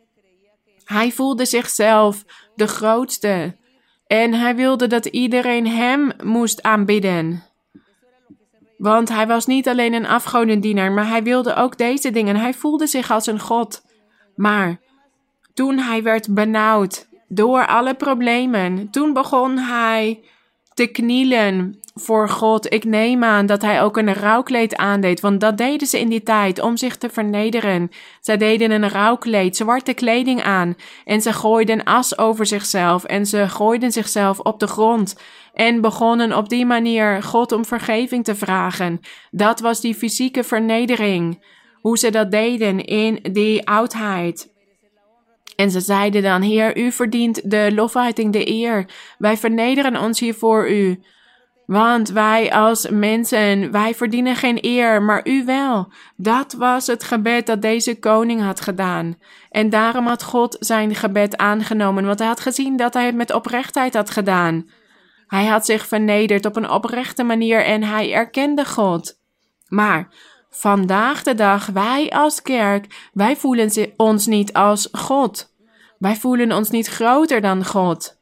Hij voelde zichzelf de grootste en hij wilde dat iedereen hem moest aanbidden. Want hij was niet alleen een afgodendienaar, maar hij wilde ook deze dingen. Hij voelde zich als een god. Maar toen hij werd benauwd door alle problemen. Toen begon hij te knielen voor God. Ik neem aan dat hij ook een rouwkleed aandeed, want dat deden ze in die tijd om zich te vernederen. Zij deden een rouwkleed, zwarte kleding aan en ze gooiden as over zichzelf en ze gooiden zichzelf op de grond en begonnen op die manier God om vergeving te vragen. Dat was die fysieke vernedering, hoe ze dat deden in die oudheid. En ze zeiden dan: Heer, u verdient de lofhuiting, de eer. Wij vernederen ons hier voor u. Want wij als mensen, wij verdienen geen eer, maar u wel. Dat was het gebed dat deze koning had gedaan. En daarom had God zijn gebed aangenomen, want hij had gezien dat hij het met oprechtheid had gedaan. Hij had zich vernederd op een oprechte manier en hij erkende God. Maar Vandaag de dag, wij als kerk, wij voelen ons niet als God. Wij voelen ons niet groter dan God.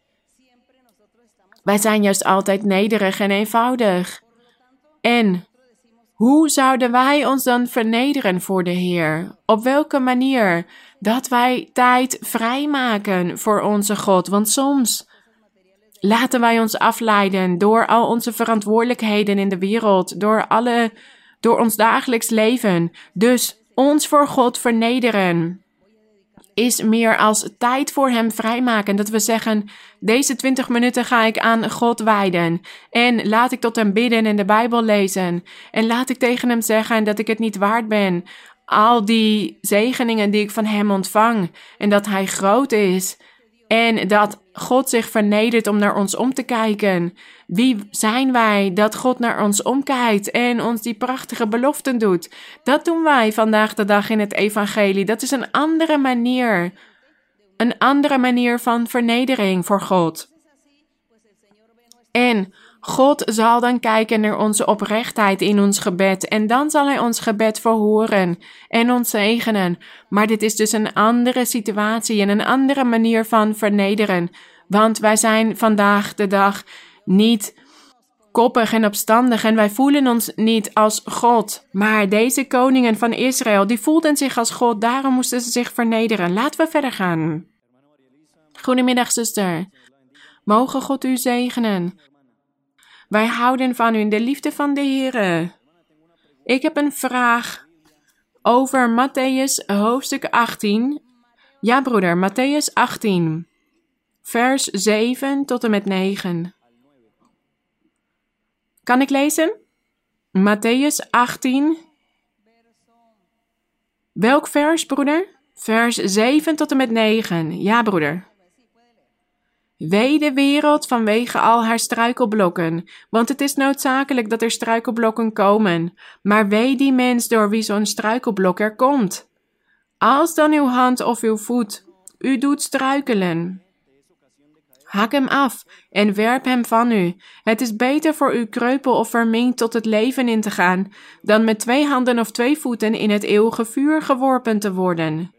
Wij zijn juist altijd nederig en eenvoudig. En hoe zouden wij ons dan vernederen voor de Heer? Op welke manier? Dat wij tijd vrijmaken voor onze God. Want soms laten wij ons afleiden door al onze verantwoordelijkheden in de wereld, door alle door ons dagelijks leven. Dus ons voor God vernederen is meer als tijd voor Hem vrijmaken. Dat we zeggen: deze 20 minuten ga ik aan God wijden. En laat ik tot Hem bidden en de Bijbel lezen. En laat ik tegen Hem zeggen dat ik het niet waard ben. Al die zegeningen die ik van Hem ontvang. En dat Hij groot is. En dat God zich vernedert om naar ons om te kijken. Wie zijn wij dat God naar ons omkijkt en ons die prachtige beloften doet? Dat doen wij vandaag de dag in het evangelie. Dat is een andere manier. Een andere manier van vernedering voor God. En God zal dan kijken naar onze oprechtheid in ons gebed. En dan zal Hij ons gebed verhoren en ons zegenen. Maar dit is dus een andere situatie en een andere manier van vernederen. Want wij zijn vandaag de dag niet koppig en opstandig en wij voelen ons niet als God. Maar deze koningen van Israël, die voelden zich als God, daarom moesten ze zich vernederen. Laten we verder gaan. Goedemiddag, zuster. Mogen God u zegenen. Wij houden van u in de liefde van de Heer. Ik heb een vraag over Matthäus hoofdstuk 18. Ja, broeder, Matthäus 18, vers 7 tot en met 9. Kan ik lezen? Matthäus 18. Welk vers, broeder? Vers 7 tot en met 9. Ja, broeder. Wee de wereld vanwege al haar struikelblokken, want het is noodzakelijk dat er struikelblokken komen. Maar wee die mens door wie zo'n struikelblok er komt. Als dan uw hand of uw voet u doet struikelen, hak hem af en werp hem van u. Het is beter voor u kreupel of verminkt tot het leven in te gaan, dan met twee handen of twee voeten in het eeuwige vuur geworpen te worden.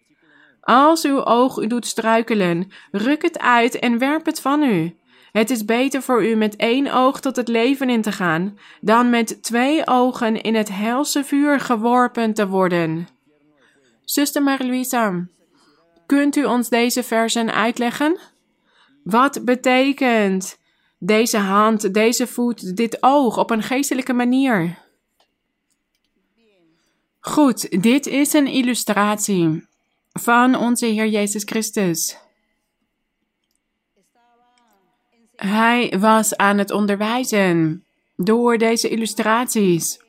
Als uw oog u doet struikelen, ruk het uit en werp het van u. Het is beter voor u met één oog tot het leven in te gaan, dan met twee ogen in het helse vuur geworpen te worden. Zuster Marie-Louisa, kunt u ons deze versen uitleggen? Wat betekent deze hand, deze voet, dit oog op een geestelijke manier? Goed, dit is een illustratie van onze Heer Jezus Christus. Hij was aan het onderwijzen door deze illustraties.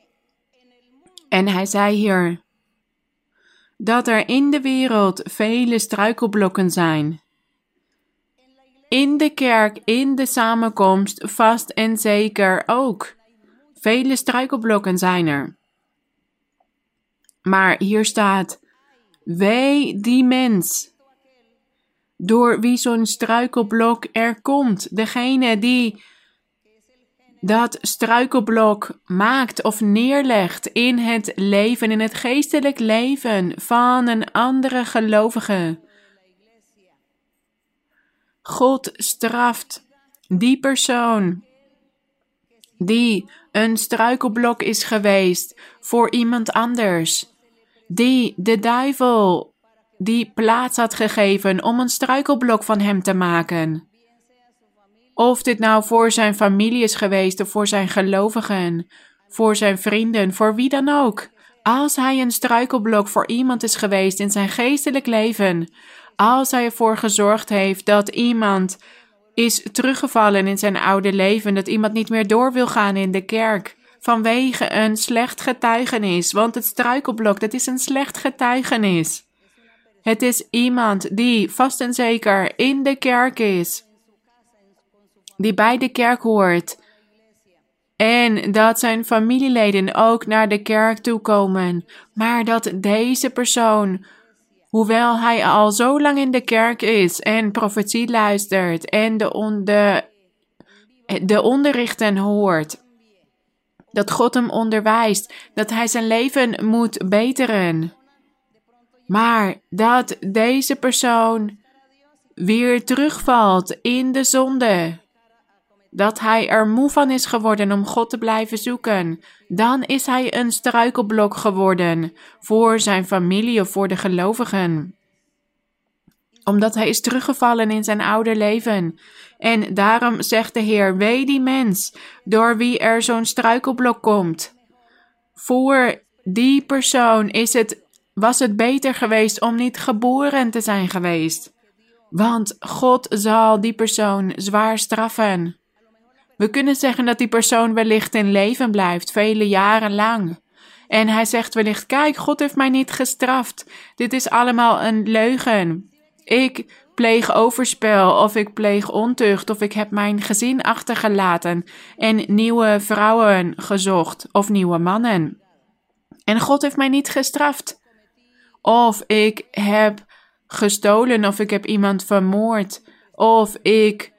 En hij zei hier dat er in de wereld vele struikelblokken zijn. In de kerk, in de samenkomst, vast en zeker ook. Vele struikelblokken zijn er. Maar hier staat Wee die mens, door wie zo'n struikelblok er komt, degene die dat struikelblok maakt of neerlegt in het leven, in het geestelijk leven van een andere gelovige. God straft die persoon die een struikelblok is geweest voor iemand anders die de duivel die plaats had gegeven om een struikelblok van hem te maken. Of dit nou voor zijn familie is geweest of voor zijn gelovigen, voor zijn vrienden, voor wie dan ook. Als hij een struikelblok voor iemand is geweest in zijn geestelijk leven, als hij ervoor gezorgd heeft dat iemand is teruggevallen in zijn oude leven, dat iemand niet meer door wil gaan in de kerk, vanwege een slecht getuigenis. Want het struikelblok, dat is een slecht getuigenis. Het is iemand die vast en zeker in de kerk is, die bij de kerk hoort. En dat zijn familieleden ook naar de kerk toe komen, maar dat deze persoon, hoewel hij al zo lang in de kerk is en profetie luistert en de, on de, de onderrichten hoort, dat God hem onderwijst, dat hij zijn leven moet beteren. Maar dat deze persoon weer terugvalt in de zonde, dat hij er moe van is geworden om God te blijven zoeken, dan is hij een struikelblok geworden voor zijn familie of voor de gelovigen omdat hij is teruggevallen in zijn oude leven. En daarom zegt de Heer: Wee die mens, door wie er zo'n struikelblok komt. Voor die persoon is het, was het beter geweest om niet geboren te zijn geweest. Want God zal die persoon zwaar straffen. We kunnen zeggen dat die persoon wellicht in leven blijft, vele jaren lang. En hij zegt wellicht: Kijk, God heeft mij niet gestraft. Dit is allemaal een leugen. Ik pleeg overspel of ik pleeg ontucht of ik heb mijn gezin achtergelaten en nieuwe vrouwen gezocht of nieuwe mannen. En God heeft mij niet gestraft. Of ik heb gestolen of ik heb iemand vermoord of ik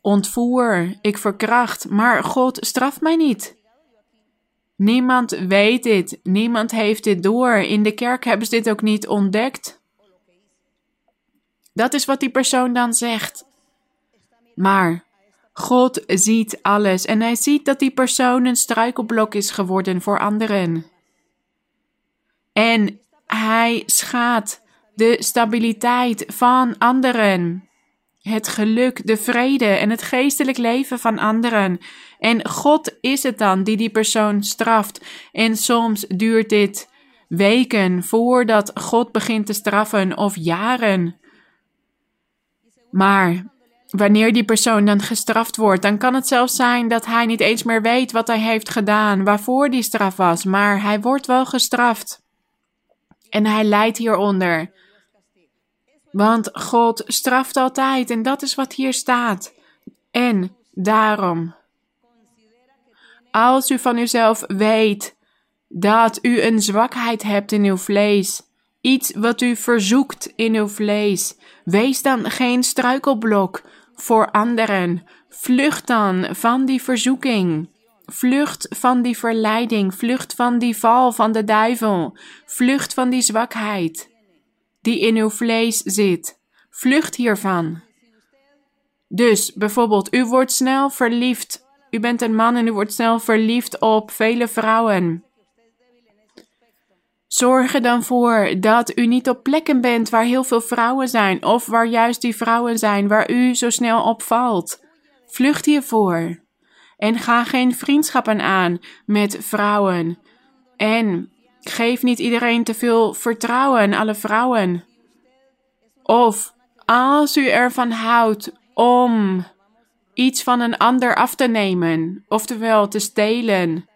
ontvoer, ik verkracht, maar God straft mij niet. Niemand weet dit, niemand heeft dit door. In de kerk hebben ze dit ook niet ontdekt. Dat is wat die persoon dan zegt. Maar God ziet alles en hij ziet dat die persoon een struikelblok is geworden voor anderen. En hij schaadt de stabiliteit van anderen. Het geluk, de vrede en het geestelijk leven van anderen. En God is het dan die die persoon straft. En soms duurt dit weken voordat God begint te straffen of jaren. Maar wanneer die persoon dan gestraft wordt, dan kan het zelfs zijn dat hij niet eens meer weet wat hij heeft gedaan, waarvoor die straf was, maar hij wordt wel gestraft. En hij lijdt hieronder. Want God straft altijd en dat is wat hier staat. En daarom, als u van uzelf weet dat u een zwakheid hebt in uw vlees, iets wat u verzoekt in uw vlees, wees dan geen struikelblok voor anderen. Vlucht dan van die verzoeking. Vlucht van die verleiding, vlucht van die val van de duivel, vlucht van die zwakheid die in uw vlees zit. Vlucht hiervan. Dus bijvoorbeeld, u wordt snel verliefd. U bent een man en u wordt snel verliefd op vele vrouwen. Zorg er dan voor dat u niet op plekken bent waar heel veel vrouwen zijn, of waar juist die vrouwen zijn waar u zo snel op valt. Vlucht hiervoor. En ga geen vriendschappen aan met vrouwen. En geef niet iedereen te veel vertrouwen alle vrouwen. Of als u ervan houdt om iets van een ander af te nemen, oftewel te stelen.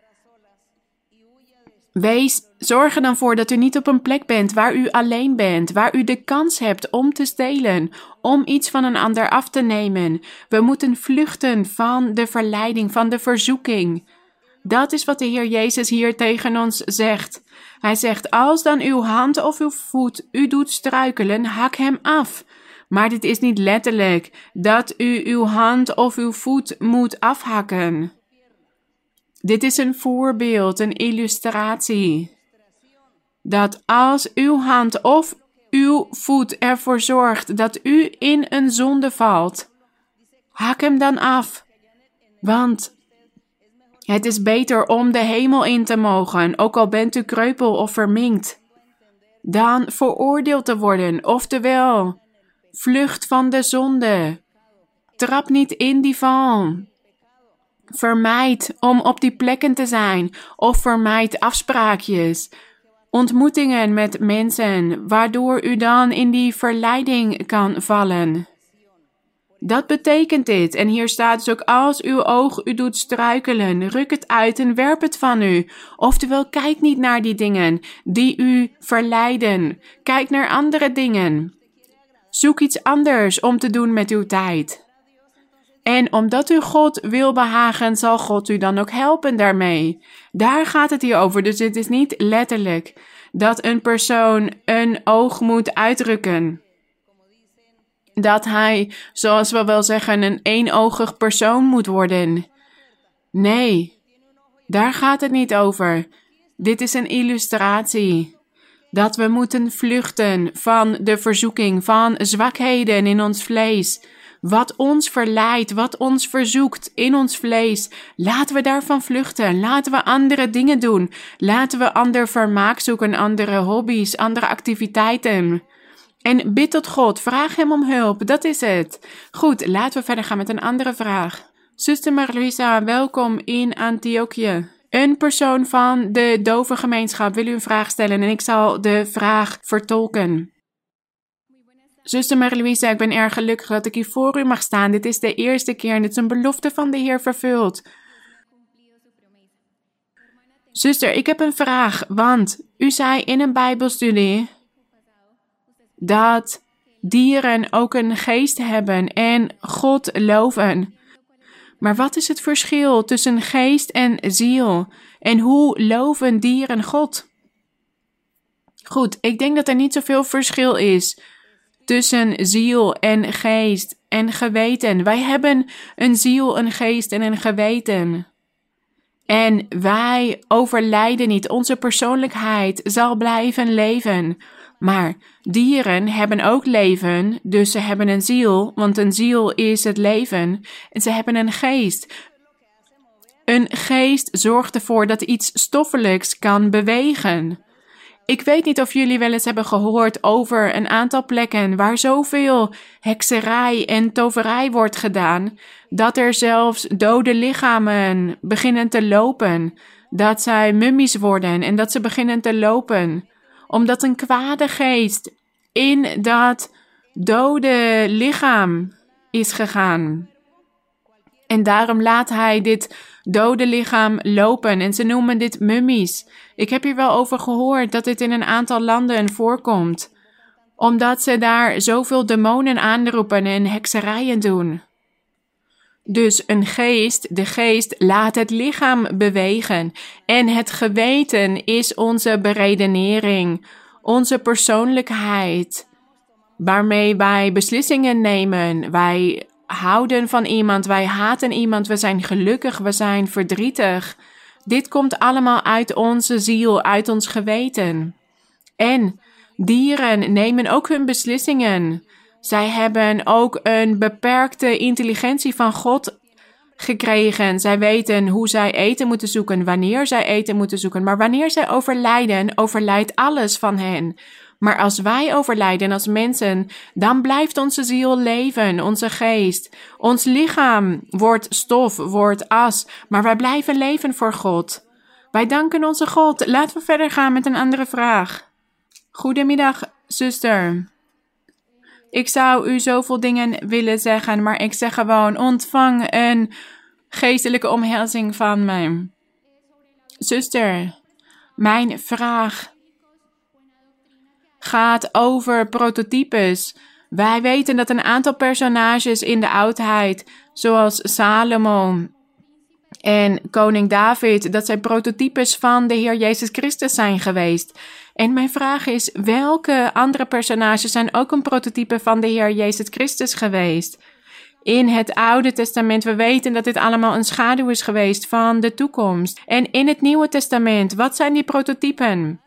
Wees, zorg er dan voor dat u niet op een plek bent waar u alleen bent, waar u de kans hebt om te stelen, om iets van een ander af te nemen. We moeten vluchten van de verleiding, van de verzoeking. Dat is wat de Heer Jezus hier tegen ons zegt. Hij zegt: Als dan uw hand of uw voet u doet struikelen, hak hem af. Maar dit is niet letterlijk dat u uw hand of uw voet moet afhakken. Dit is een voorbeeld, een illustratie. Dat als uw hand of uw voet ervoor zorgt dat u in een zonde valt, hak hem dan af. Want het is beter om de hemel in te mogen, ook al bent u kreupel of verminkt, dan veroordeeld te worden, oftewel, vlucht van de zonde. Trap niet in die val. Vermijd om op die plekken te zijn, of vermijd afspraakjes, ontmoetingen met mensen, waardoor u dan in die verleiding kan vallen. Dat betekent dit. En hier staat dus ook: als uw oog u doet struikelen, ruk het uit en werp het van u. Oftewel, kijk niet naar die dingen die u verleiden. Kijk naar andere dingen. Zoek iets anders om te doen met uw tijd. En omdat u God wil behagen, zal God u dan ook helpen daarmee. Daar gaat het hier over. Dus het is niet letterlijk dat een persoon een oog moet uitdrukken dat hij, zoals we wel zeggen, een eenogig persoon moet worden. Nee, daar gaat het niet over. Dit is een illustratie. Dat we moeten vluchten van de verzoeking, van zwakheden in ons vlees. Wat ons verleidt, wat ons verzoekt in ons vlees. Laten we daarvan vluchten. Laten we andere dingen doen. Laten we ander vermaak zoeken, andere hobby's, andere activiteiten. En bid tot God, vraag Hem om hulp, dat is het. Goed, laten we verder gaan met een andere vraag. Zuster Marluisa, welkom in Antiochië. Een persoon van de dove gemeenschap wil u een vraag stellen en ik zal de vraag vertolken. Zuster Marie-Louise, ik ben erg gelukkig dat ik hier voor u mag staan. Dit is de eerste keer en dit is een belofte van de Heer vervuld. Zuster, ik heb een vraag, want u zei in een Bijbelstudie dat dieren ook een geest hebben en God loven. Maar wat is het verschil tussen geest en ziel? En hoe loven dieren God? Goed, ik denk dat er niet zoveel verschil is tussen ziel en geest en geweten. Wij hebben een ziel, een geest en een geweten. En wij overlijden niet. Onze persoonlijkheid zal blijven leven. Maar dieren hebben ook leven, dus ze hebben een ziel, want een ziel is het leven. En ze hebben een geest. Een geest zorgt ervoor dat iets stoffelijks kan bewegen. Ik weet niet of jullie wel eens hebben gehoord over een aantal plekken waar zoveel hekserij en toverij wordt gedaan, dat er zelfs dode lichamen beginnen te lopen, dat zij mummies worden en dat ze beginnen te lopen, omdat een kwade geest in dat dode lichaam is gegaan. En daarom laat hij dit dode lichaam lopen en ze noemen dit mummies. Ik heb hier wel over gehoord dat dit in een aantal landen voorkomt, omdat ze daar zoveel demonen aanroepen en hekserijen doen. Dus een geest, de geest, laat het lichaam bewegen. En het geweten is onze beredenering, onze persoonlijkheid, waarmee wij beslissingen nemen. Wij houden van iemand, wij haten iemand, we zijn gelukkig, we zijn verdrietig. Dit komt allemaal uit onze ziel, uit ons geweten. En dieren nemen ook hun beslissingen. Zij hebben ook een beperkte intelligentie van God gekregen. Zij weten hoe zij eten moeten zoeken, wanneer zij eten moeten zoeken. Maar wanneer zij overlijden, overlijdt alles van hen. Maar als wij overlijden als mensen, dan blijft onze ziel leven, onze geest. Ons lichaam wordt stof, wordt as, maar wij blijven leven voor God. Wij danken onze God. Laten we verder gaan met een andere vraag. Goedemiddag, zuster. Ik zou u zoveel dingen willen zeggen, maar ik zeg gewoon: ontvang een geestelijke omhelzing van mij. Zuster, mijn vraag gaat over prototypes. Wij weten dat een aantal personages in de oudheid, zoals Salomo en koning David, dat zij prototypes van de Heer Jezus Christus zijn geweest. En mijn vraag is: welke andere personages zijn ook een prototype van de Heer Jezus Christus geweest? In het Oude Testament, we weten dat dit allemaal een schaduw is geweest van de toekomst. En in het Nieuwe Testament, wat zijn die prototypen?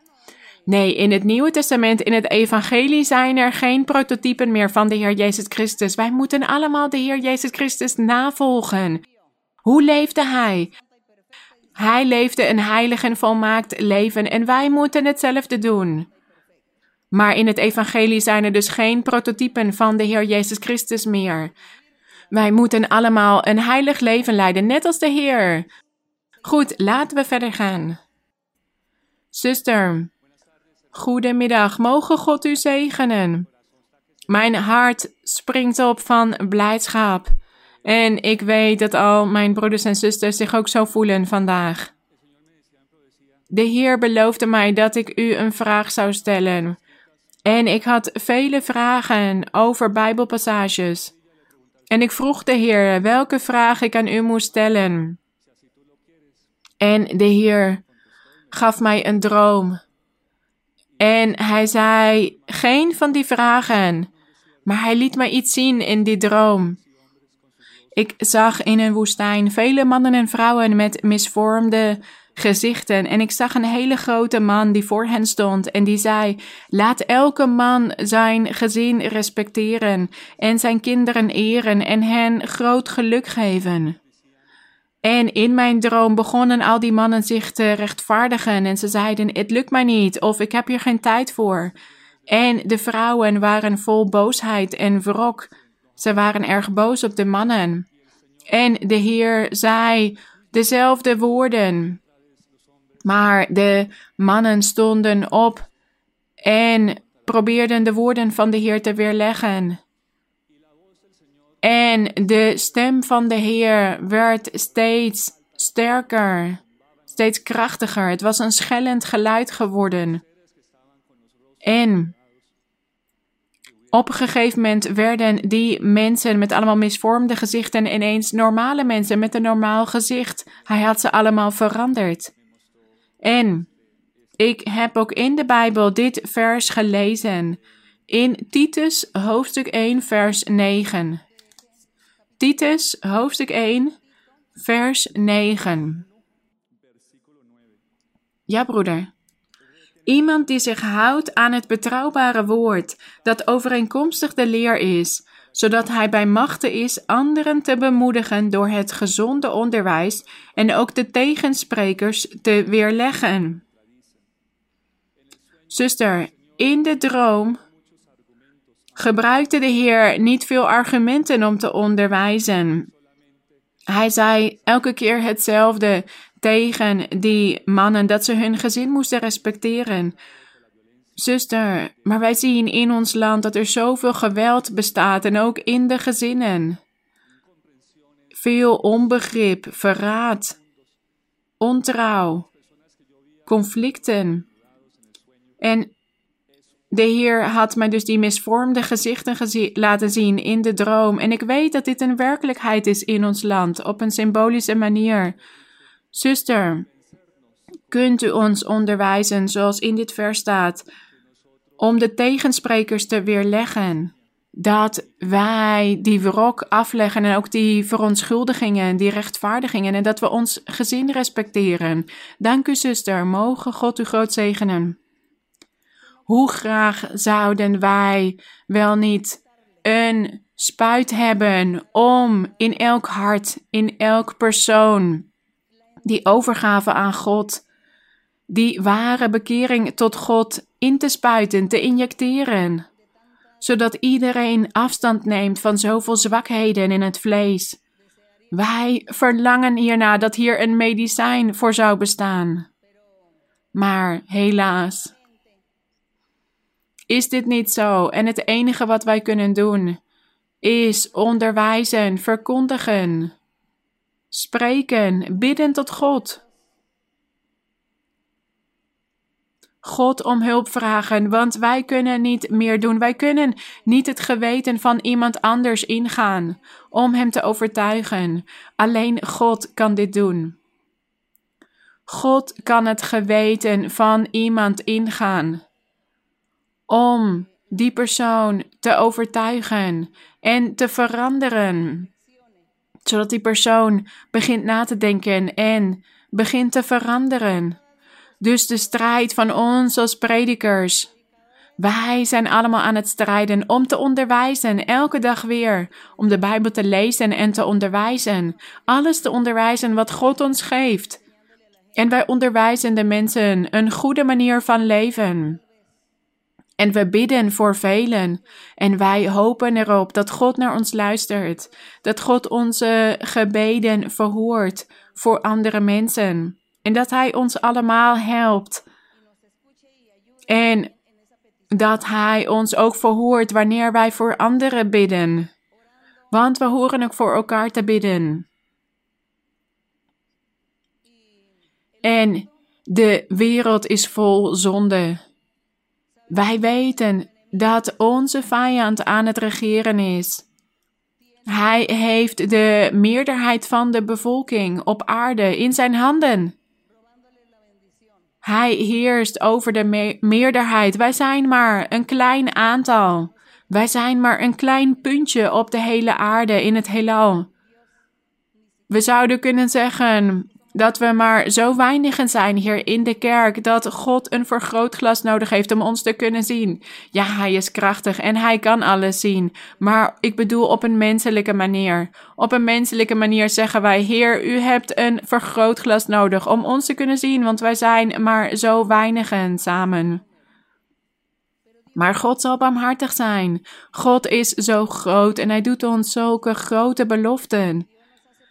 Nee, in het Nieuwe Testament, in het Evangelie zijn er geen prototypen meer van de Heer Jezus Christus. Wij moeten allemaal de Heer Jezus Christus navolgen. Hoe leefde Hij? Hij leefde een heilig en volmaakt leven en wij moeten hetzelfde doen. Maar in het Evangelie zijn er dus geen prototypen van de Heer Jezus Christus meer. Wij moeten allemaal een heilig leven leiden, net als de Heer. Goed, laten we verder gaan. Zuster, Goedemiddag, mogen God u zegenen. Mijn hart springt op van blijdschap. En ik weet dat al mijn broeders en zusters zich ook zo voelen vandaag. De Heer beloofde mij dat ik u een vraag zou stellen. En ik had vele vragen over Bijbelpassages. En ik vroeg de Heer welke vraag ik aan u moest stellen. En de Heer gaf mij een droom. En hij zei geen van die vragen, maar hij liet mij iets zien in die droom. Ik zag in een woestijn vele mannen en vrouwen met misvormde gezichten. En ik zag een hele grote man die voor hen stond en die zei: Laat elke man zijn gezin respecteren en zijn kinderen eren en hen groot geluk geven. En in mijn droom begonnen al die mannen zich te rechtvaardigen en ze zeiden: Het lukt mij niet of ik heb hier geen tijd voor. En de vrouwen waren vol boosheid en wrok. Ze waren erg boos op de mannen. En de Heer zei dezelfde woorden. Maar de mannen stonden op en probeerden de woorden van de Heer te weerleggen. En de stem van de Heer werd steeds sterker, steeds krachtiger. Het was een schellend geluid geworden. En op een gegeven moment werden die mensen met allemaal misvormde gezichten ineens normale mensen met een normaal gezicht. Hij had ze allemaal veranderd. En ik heb ook in de Bijbel dit vers gelezen. in Titus hoofdstuk 1 vers 9. Titus hoofdstuk 1 vers 9. Ja, broeder. Iemand die zich houdt aan het betrouwbare woord, dat overeenkomstig de leer is, zodat hij bij machten is anderen te bemoedigen door het gezonde onderwijs en ook de tegensprekers te weerleggen. Zuster, in de droom gebruikte de Heer niet veel argumenten om te onderwijzen. Hij zei elke keer hetzelfde tegen die mannen dat ze hun gezin moesten respecteren. Zuster, maar wij zien in ons land dat er zoveel geweld bestaat en ook in de gezinnen. Veel onbegrip, verraad, ontrouw, conflicten. En de Heer had mij dus die misvormde gezichten laten zien in de droom. En ik weet dat dit een werkelijkheid is in ons land, op een symbolische manier. Zuster, kunt u ons onderwijzen, zoals in dit vers staat, om de tegensprekers te weerleggen? Dat wij die wrok afleggen en ook die verontschuldigingen, die rechtvaardigingen en dat we ons gezin respecteren. Dank u, zuster. Mogen God u groot zegenen. Hoe graag zouden wij wel niet een spuit hebben om in elk hart, in elk persoon, die overgave aan God, die ware bekering tot God in te spuiten, te injecteren, zodat iedereen afstand neemt van zoveel zwakheden in het vlees. Wij verlangen hierna dat hier een medicijn voor zou bestaan. Maar helaas, is dit niet zo? En het enige wat wij kunnen doen is onderwijzen, verkondigen, spreken, bidden tot God. God om hulp vragen, want wij kunnen niet meer doen. Wij kunnen niet het geweten van iemand anders ingaan om hem te overtuigen. Alleen God kan dit doen. God kan het geweten van iemand ingaan om die persoon te overtuigen en te veranderen. Zodat die persoon begint na te denken en begint te veranderen. Dus de strijd van ons als predikers. Wij zijn allemaal aan het strijden om te onderwijzen, elke dag weer. Om de Bijbel te lezen en te onderwijzen. Alles te onderwijzen wat God ons geeft. En wij onderwijzen de mensen een goede manier van leven. En we bidden voor velen. En wij hopen erop dat God naar ons luistert. Dat God onze gebeden verhoort voor andere mensen. En dat Hij ons allemaal helpt. En dat Hij ons ook verhoort wanneer wij voor anderen bidden. Want we horen ook voor elkaar te bidden. En de wereld is vol zonde. Wij weten dat onze vijand aan het regeren is. Hij heeft de meerderheid van de bevolking op aarde in zijn handen. Hij heerst over de meerderheid. Wij zijn maar een klein aantal. Wij zijn maar een klein puntje op de hele aarde in het heelal. We zouden kunnen zeggen dat we maar zo weinigen zijn hier in de kerk dat God een vergrootglas nodig heeft om ons te kunnen zien. Ja, hij is krachtig en hij kan alles zien, maar ik bedoel op een menselijke manier. Op een menselijke manier zeggen wij: Heer, u hebt een vergrootglas nodig om ons te kunnen zien, want wij zijn maar zo weinigen samen. Maar God zal barmhartig zijn. God is zo groot en hij doet ons zulke grote beloften.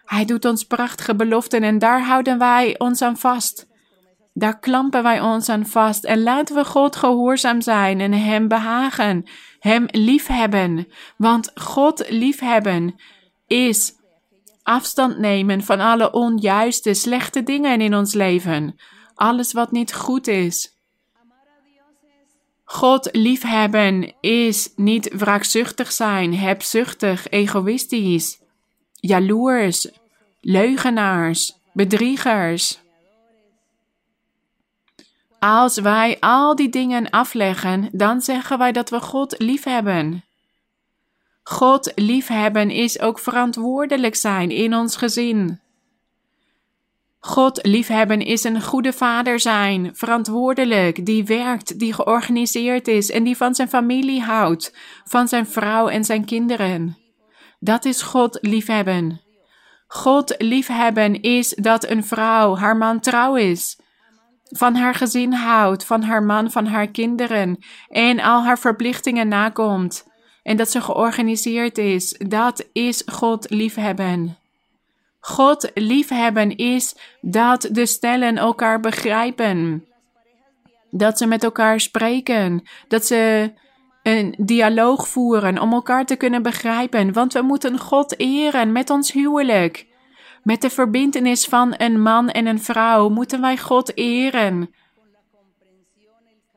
Hij doet ons prachtige beloften en daar houden wij ons aan vast. Daar klampen wij ons aan vast en laten we God gehoorzaam zijn en Hem behagen, Hem liefhebben. Want God liefhebben is afstand nemen van alle onjuiste, slechte dingen in ons leven. Alles wat niet goed is. God liefhebben is niet wraakzuchtig zijn, hebzuchtig, egoïstisch jaloers, leugenaars, bedriegers. Als wij al die dingen afleggen, dan zeggen wij dat we God liefhebben. God liefhebben is ook verantwoordelijk zijn in ons gezin. God liefhebben is een goede vader zijn, verantwoordelijk, die werkt, die georganiseerd is en die van zijn familie houdt, van zijn vrouw en zijn kinderen. Dat is God liefhebben. God liefhebben is dat een vrouw haar man trouw is, van haar gezin houdt, van haar man, van haar kinderen en al haar verplichtingen nakomt en dat ze georganiseerd is. Dat is God liefhebben. God liefhebben is dat de stellen elkaar begrijpen. Dat ze met elkaar spreken. Dat ze een dialoog voeren om elkaar te kunnen begrijpen. Want we moeten God eren met ons huwelijk. Met de verbintenis van een man en een vrouw moeten wij God eren.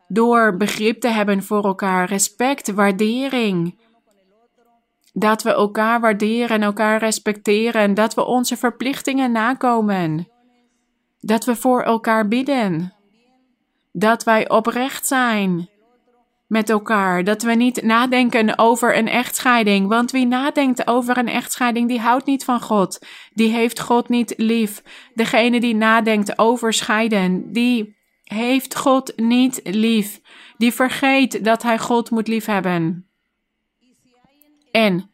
Door begrip te hebben voor elkaar, respect, waardering. Dat we elkaar waarderen en elkaar respecteren. Dat we onze verplichtingen nakomen. Dat we voor elkaar bidden. Dat wij oprecht zijn met elkaar. Dat we niet nadenken over een echtscheiding. Want wie nadenkt over een echtscheiding, die houdt niet van God. Die heeft God niet lief. Degene die nadenkt over scheiden, die heeft God niet lief. Die vergeet dat hij God moet liefhebben. En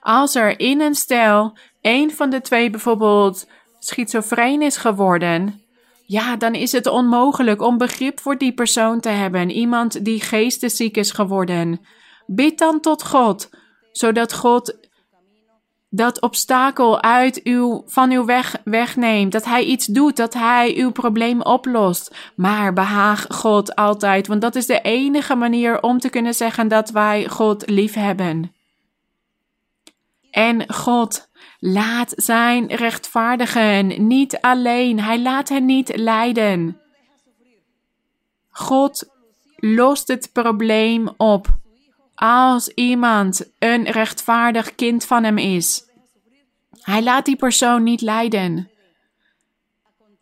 als er in een stel een van de twee bijvoorbeeld schizofreen is geworden, ja, dan is het onmogelijk om begrip voor die persoon te hebben, iemand die geestesziek is geworden. Bid dan tot God, zodat God dat obstakel uit uw, van uw weg wegneemt, dat Hij iets doet, dat Hij uw probleem oplost. Maar behaag God altijd, want dat is de enige manier om te kunnen zeggen dat wij God lief hebben. En God laat zijn rechtvaardigen niet alleen. Hij laat hen niet lijden. God lost het probleem op als iemand een rechtvaardig kind van hem is. Hij laat die persoon niet lijden.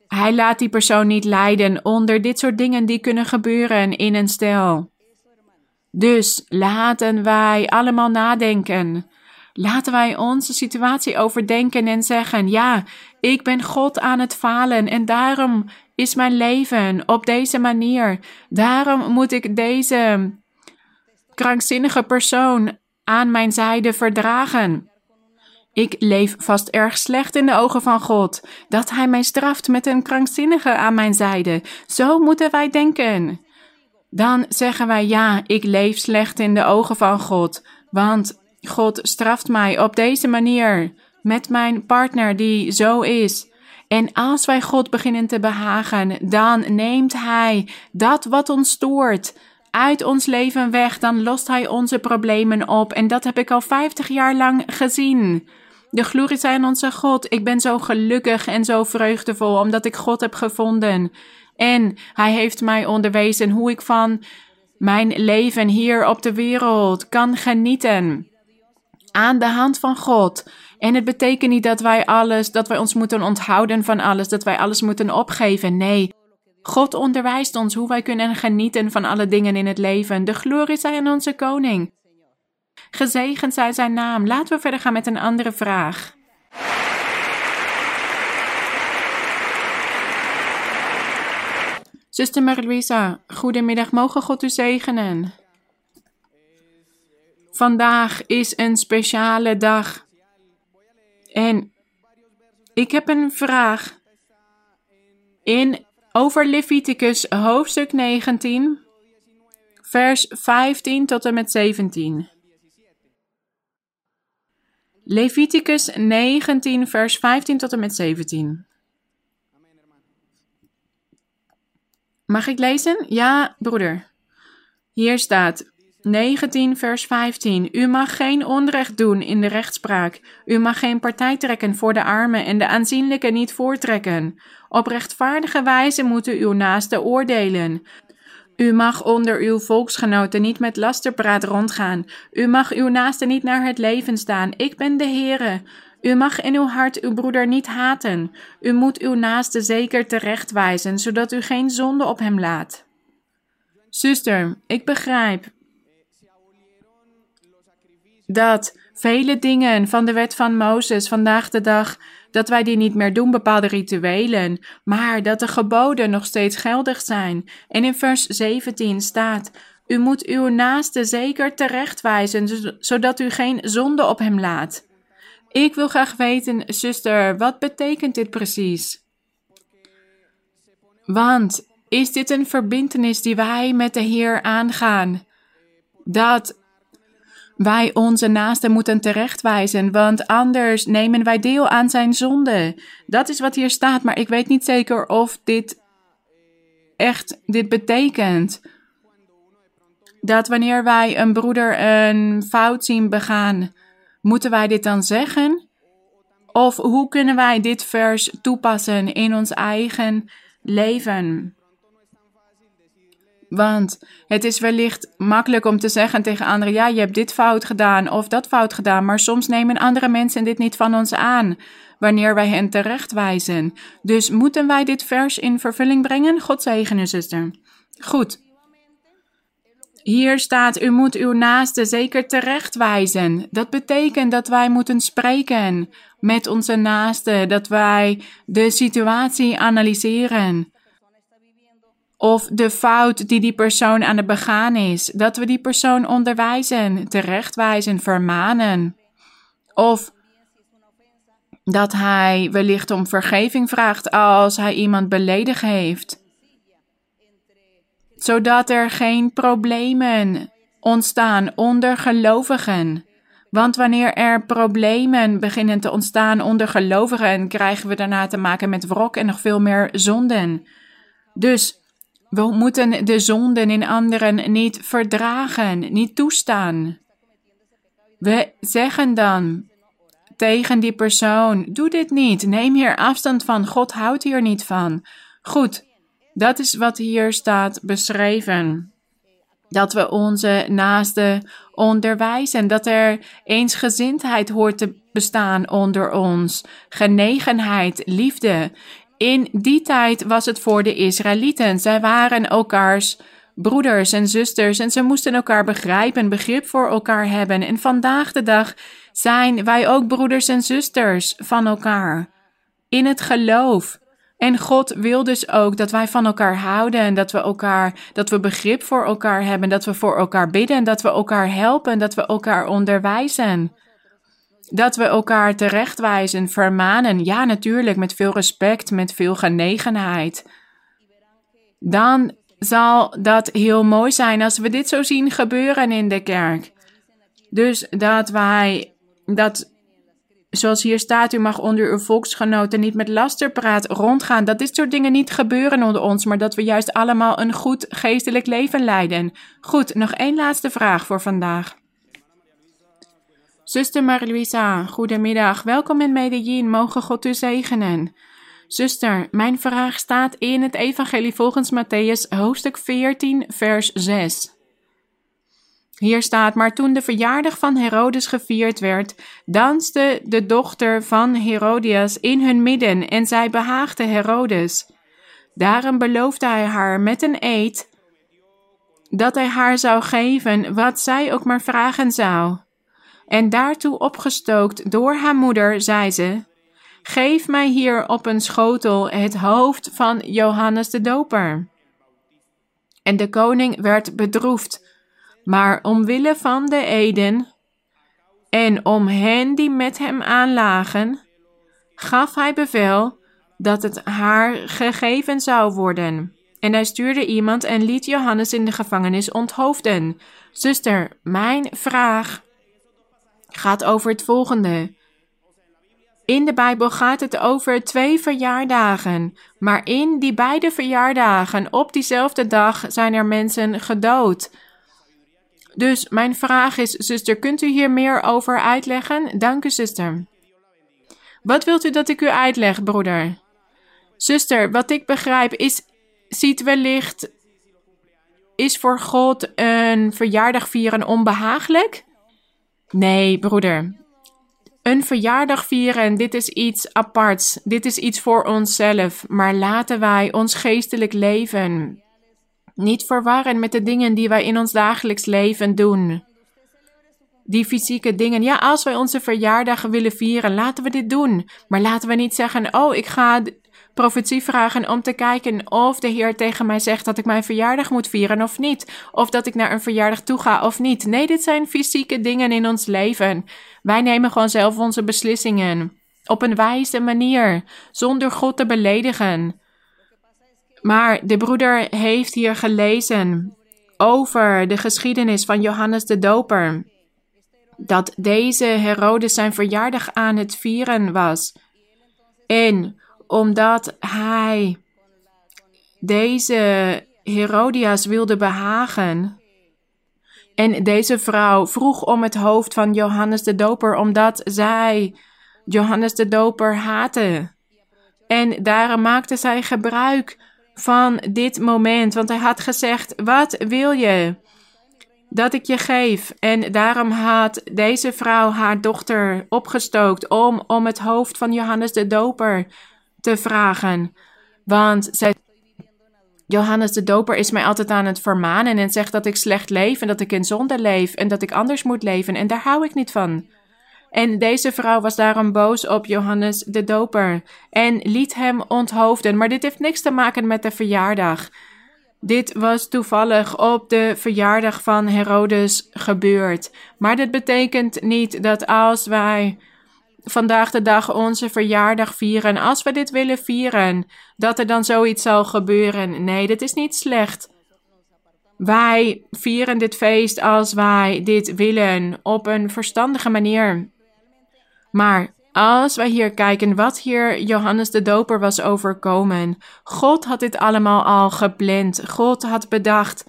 Hij laat die persoon niet lijden onder dit soort dingen die kunnen gebeuren in een stel. Dus laten wij allemaal nadenken. Laten wij onze situatie overdenken en zeggen: Ja, ik ben God aan het falen en daarom is mijn leven op deze manier. Daarom moet ik deze krankzinnige persoon aan mijn zijde verdragen. Ik leef vast erg slecht in de ogen van God, dat Hij mij straft met een krankzinnige aan mijn zijde. Zo moeten wij denken. Dan zeggen wij ja, ik leef slecht in de ogen van God, want God straft mij op deze manier met mijn partner die zo is. En als wij God beginnen te behagen, dan neemt Hij dat wat ons stoort uit ons leven weg. Dan lost Hij onze problemen op. En dat heb ik al 50 jaar lang gezien. De glorie zij aan onze God. Ik ben zo gelukkig en zo vreugdevol omdat ik God heb gevonden. En Hij heeft mij onderwezen hoe ik van mijn leven hier op de wereld kan genieten aan de hand van God. En het betekent niet dat wij alles, dat wij ons moeten onthouden van alles, dat wij alles moeten opgeven. Nee. God onderwijst ons hoe wij kunnen genieten van alle dingen in het leven. De glorie zij aan onze koning. Gezegend zij zijn naam. Laten we verder gaan met een andere vraag. Zuster Marie-Louisa, goedemiddag. Mogen God u zegenen? Vandaag is een speciale dag. En ik heb een vraag. In over Leviticus hoofdstuk 19, vers 15 tot en met 17. Leviticus 19, vers 15 tot en met 17. Mag ik lezen? Ja, broeder. Hier staat: 19, vers 15. U mag geen onrecht doen in de rechtspraak. U mag geen partij trekken voor de armen en de aanzienlijke niet voortrekken. Op rechtvaardige wijze moet u uw naaste oordelen. U mag onder uw volksgenoten niet met lasterpraat rondgaan. U mag uw naaste niet naar het leven staan. Ik ben de Heere. U mag in uw hart uw broeder niet haten. U moet uw naaste zeker terechtwijzen, zodat u geen zonde op hem laat. Zuster, ik begrijp dat vele dingen van de wet van Mozes vandaag de dag, dat wij die niet meer doen, bepaalde rituelen, maar dat de geboden nog steeds geldig zijn. En in vers 17 staat, u moet uw naaste zeker terechtwijzen, zodat u geen zonde op hem laat. Ik wil graag weten, zuster, wat betekent dit precies? Want is dit een verbintenis die wij met de Heer aangaan? Dat wij onze naasten moeten terechtwijzen, want anders nemen wij deel aan zijn zonde. Dat is wat hier staat, maar ik weet niet zeker of dit echt dit betekent. Dat wanneer wij een broeder een fout zien begaan, moeten wij dit dan zeggen? Of hoe kunnen wij dit vers toepassen in ons eigen leven? Want het is wellicht makkelijk om te zeggen tegen anderen: ja, je hebt dit fout gedaan of dat fout gedaan, maar soms nemen andere mensen dit niet van ons aan wanneer wij hen terechtwijzen. Dus moeten wij dit vers in vervulling brengen? God zegene, zuster. Goed. Hier staat: U moet uw naaste zeker terechtwijzen. Dat betekent dat wij moeten spreken met onze naaste, dat wij de situatie analyseren of de fout die die persoon aan het begaan is, dat we die persoon onderwijzen, terechtwijzen, vermanen. Of dat hij wellicht om vergeving vraagt als hij iemand beledigd heeft. Zodat er geen problemen ontstaan onder gelovigen. Want wanneer er problemen beginnen te ontstaan onder gelovigen, krijgen we daarna te maken met wrok en nog veel meer zonden. Dus we moeten de zonden in anderen niet verdragen, niet toestaan. We zeggen dan tegen die persoon: Doe dit niet, neem hier afstand van, God houdt hier niet van. Goed, dat is wat hier staat beschreven. Dat we onze naasten onderwijzen, dat er eensgezindheid hoort te bestaan onder ons, genegenheid, liefde. In die tijd was het voor de Israëlieten. Zij waren elkaars broeders en zusters en ze moesten elkaar begrijpen, begrip voor elkaar hebben. En vandaag de dag zijn wij ook broeders en zusters van elkaar. In het geloof. En God wil dus ook dat wij van elkaar houden en dat we elkaar, dat we begrip voor elkaar hebben, dat we voor elkaar bidden, en dat we elkaar helpen, dat we elkaar onderwijzen. Dat we elkaar terechtwijzen, vermanen. Ja, natuurlijk, met veel respect, met veel genegenheid. Dan zal dat heel mooi zijn als we dit zo zien gebeuren in de kerk. Dus dat wij, dat zoals hier staat, u mag onder uw volksgenoten niet met lasterpraat rondgaan. Dat dit soort dingen niet gebeuren onder ons, maar dat we juist allemaal een goed geestelijk leven leiden. Goed, nog één laatste vraag voor vandaag. Zuster Marie-Louisa, goedemiddag. Welkom in Medellin. Mogen God u zegenen. Zuster, mijn vraag staat in het Evangelie volgens Matthäus, hoofdstuk 14, vers 6. Hier staat: Maar toen de verjaardag van Herodes gevierd werd, danste de dochter van Herodias in hun midden en zij behaagde Herodes. Daarom beloofde hij haar met een eed dat hij haar zou geven wat zij ook maar vragen zou. En daartoe opgestookt door haar moeder, zei ze: Geef mij hier op een schotel het hoofd van Johannes de Doper. En de koning werd bedroefd, maar omwille van de eden en om hen die met hem aanlagen, gaf hij bevel dat het haar gegeven zou worden. En hij stuurde iemand en liet Johannes in de gevangenis onthoofden. Zuster, mijn vraag gaat over het volgende. In de Bijbel gaat het over twee verjaardagen, maar in die beide verjaardagen op diezelfde dag zijn er mensen gedood. Dus mijn vraag is, zuster, kunt u hier meer over uitleggen? Dank u, zuster. Wat wilt u dat ik u uitleg, broeder? Zuster, wat ik begrijp is, ziet wellicht, is voor God een verjaardag vieren onbehagelijk? Nee, broeder. Een verjaardag vieren, dit is iets aparts. Dit is iets voor onszelf. Maar laten wij ons geestelijk leven Niet verwarren met de dingen die wij in ons dagelijks leven doen. Die fysieke dingen. Ja, als wij onze verjaardag willen vieren, laten we dit doen. Maar laten we niet zeggen: Oh, ik ga profetie vragen om te kijken of de Heer tegen mij zegt dat ik mijn verjaardag moet vieren of niet. Of dat ik naar een verjaardag toe ga of niet. Nee, dit zijn fysieke dingen in ons leven. Wij nemen gewoon zelf onze beslissingen. Op een wijze manier, zonder God te beledigen. Maar de broeder heeft hier gelezen over de geschiedenis van Johannes de Doper. Dat deze Herodes zijn verjaardag aan het vieren was. En omdat hij deze Herodias wilde behagen. En deze vrouw vroeg om het hoofd van Johannes de Doper, omdat zij Johannes de Doper haatte. En daarom maakte zij gebruik van dit moment, want hij had gezegd: Wat wil je dat ik je geef? En daarom had deze vrouw haar dochter opgestookt om, om het hoofd van Johannes de Doper te vragen. Want zij, Johannes de Doper is mij altijd aan het vermanen en zegt dat ik slecht leef en dat ik in zonde leef en dat ik anders moet leven en daar hou ik niet van. En deze vrouw was daarom boos op Johannes de Doper en liet hem onthoofden. Maar dit heeft niks te maken met de verjaardag. Dit was toevallig op de verjaardag van Herodes gebeurd. Maar dit betekent niet dat als wij vandaag de dag onze verjaardag vieren, als we dit willen vieren, dat er dan zoiets zal gebeuren. Nee, dit is niet slecht. Wij vieren dit feest als wij dit willen op een verstandige manier. Maar als wij hier kijken wat hier Johannes de Doper was overkomen, God had dit allemaal al gepland. God had bedacht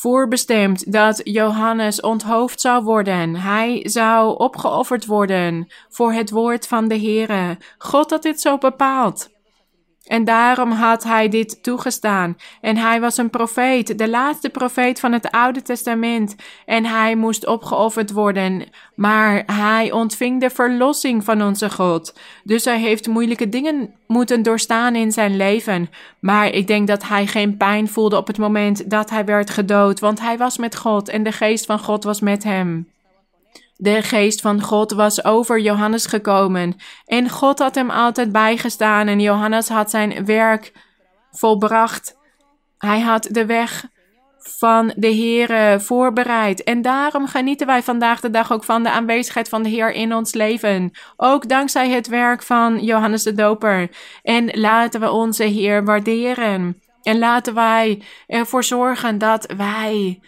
voorbestemd dat Johannes onthoofd zou worden. Hij zou opgeofferd worden voor het woord van de Heere. God had dit zo bepaald. En daarom had hij dit toegestaan. En hij was een profeet, de laatste profeet van het Oude Testament. En hij moest opgeofferd worden. Maar hij ontving de verlossing van onze God. Dus hij heeft moeilijke dingen moeten doorstaan in zijn leven. Maar ik denk dat hij geen pijn voelde op het moment dat hij werd gedood. Want hij was met God en de geest van God was met hem. De geest van God was over Johannes gekomen en God had hem altijd bijgestaan en Johannes had zijn werk volbracht. Hij had de weg van de Heer voorbereid. En daarom genieten wij vandaag de dag ook van de aanwezigheid van de Heer in ons leven. Ook dankzij het werk van Johannes de Doper. En laten we onze Heer waarderen. En laten wij ervoor zorgen dat wij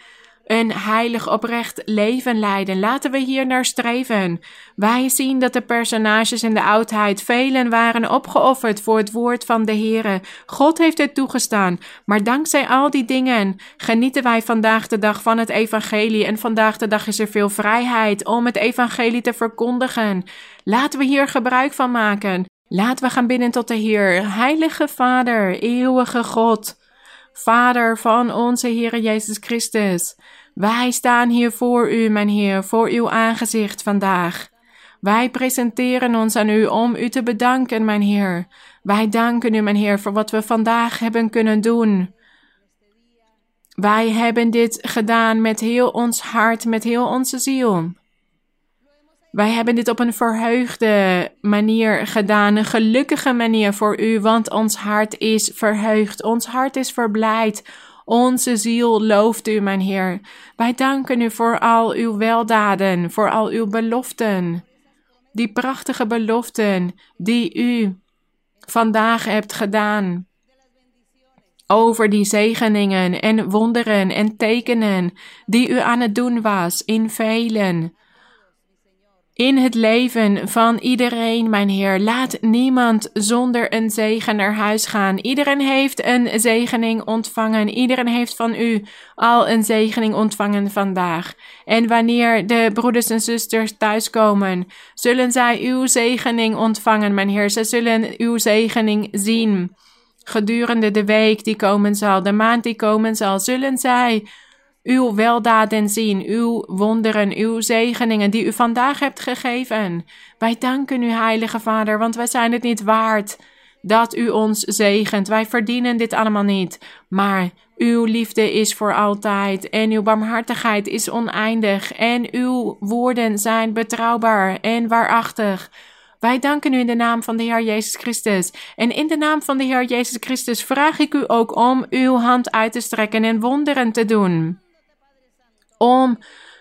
een heilig oprecht leven leiden. Laten we hier naar streven. Wij zien dat de personages in de oudheid, velen waren opgeofferd voor het woord van de Heere. God heeft het toegestaan. Maar dankzij al die dingen genieten wij vandaag de dag van het evangelie. En vandaag de dag is er veel vrijheid om het evangelie te verkondigen. Laten we hier gebruik van maken. Laten we gaan binnen tot de Heer. Heilige Vader, eeuwige God. Vader van onze Heer Jezus Christus. Wij staan hier voor u, mijn Heer, voor uw aangezicht vandaag. Wij presenteren ons aan u om u te bedanken, mijn Heer. Wij danken u, mijn Heer, voor wat we vandaag hebben kunnen doen. Wij hebben dit gedaan met heel ons hart, met heel onze ziel. Wij hebben dit op een verheugde manier gedaan, een gelukkige manier voor u, want ons hart is verheugd, ons hart is verblijd, onze ziel looft u, mijn Heer. Wij danken u voor al uw weldaden, voor al uw beloften. Die prachtige beloften die u vandaag hebt gedaan. Over die zegeningen en wonderen en tekenen die u aan het doen was in velen in het leven van iedereen, mijn Heer. Laat niemand zonder een zegen naar huis gaan. Iedereen heeft een zegening ontvangen. Iedereen heeft van u al een zegening ontvangen vandaag. En wanneer de broeders en zusters thuiskomen, zullen zij uw zegening ontvangen, mijn Heer. Ze zullen uw zegening zien. Gedurende de week die komen zal, de maand die komen zal, zullen zij uw weldaden zien, uw wonderen, uw zegeningen die u vandaag hebt gegeven. Wij danken u, Heilige Vader, want wij zijn het niet waard dat u ons zegent. Wij verdienen dit allemaal niet, maar uw liefde is voor altijd en uw barmhartigheid is oneindig en uw woorden zijn betrouwbaar en waarachtig. Wij danken u in de naam van de Heer Jezus Christus. En in de naam van de Heer Jezus Christus vraag ik u ook om uw hand uit te strekken en wonderen te doen. Om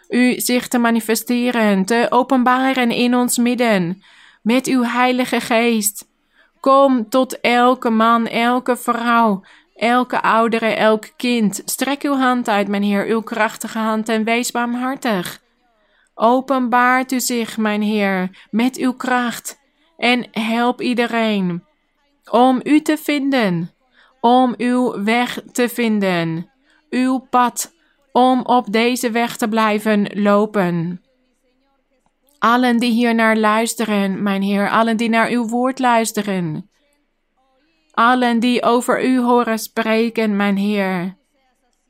u zich te manifesteren, te openbaren in ons midden met uw Heilige Geest. Kom tot elke man, elke vrouw, elke oudere, elk kind. Strek uw hand uit, mijn Heer, uw krachtige hand en wees barmhartig. Openbaart u zich, mijn Heer, met uw kracht en help iedereen om u te vinden, om uw weg te vinden, uw pad, om op deze weg te blijven lopen. Allen die hier naar luisteren, mijn Heer, allen die naar uw woord luisteren, allen die over u horen spreken, mijn Heer.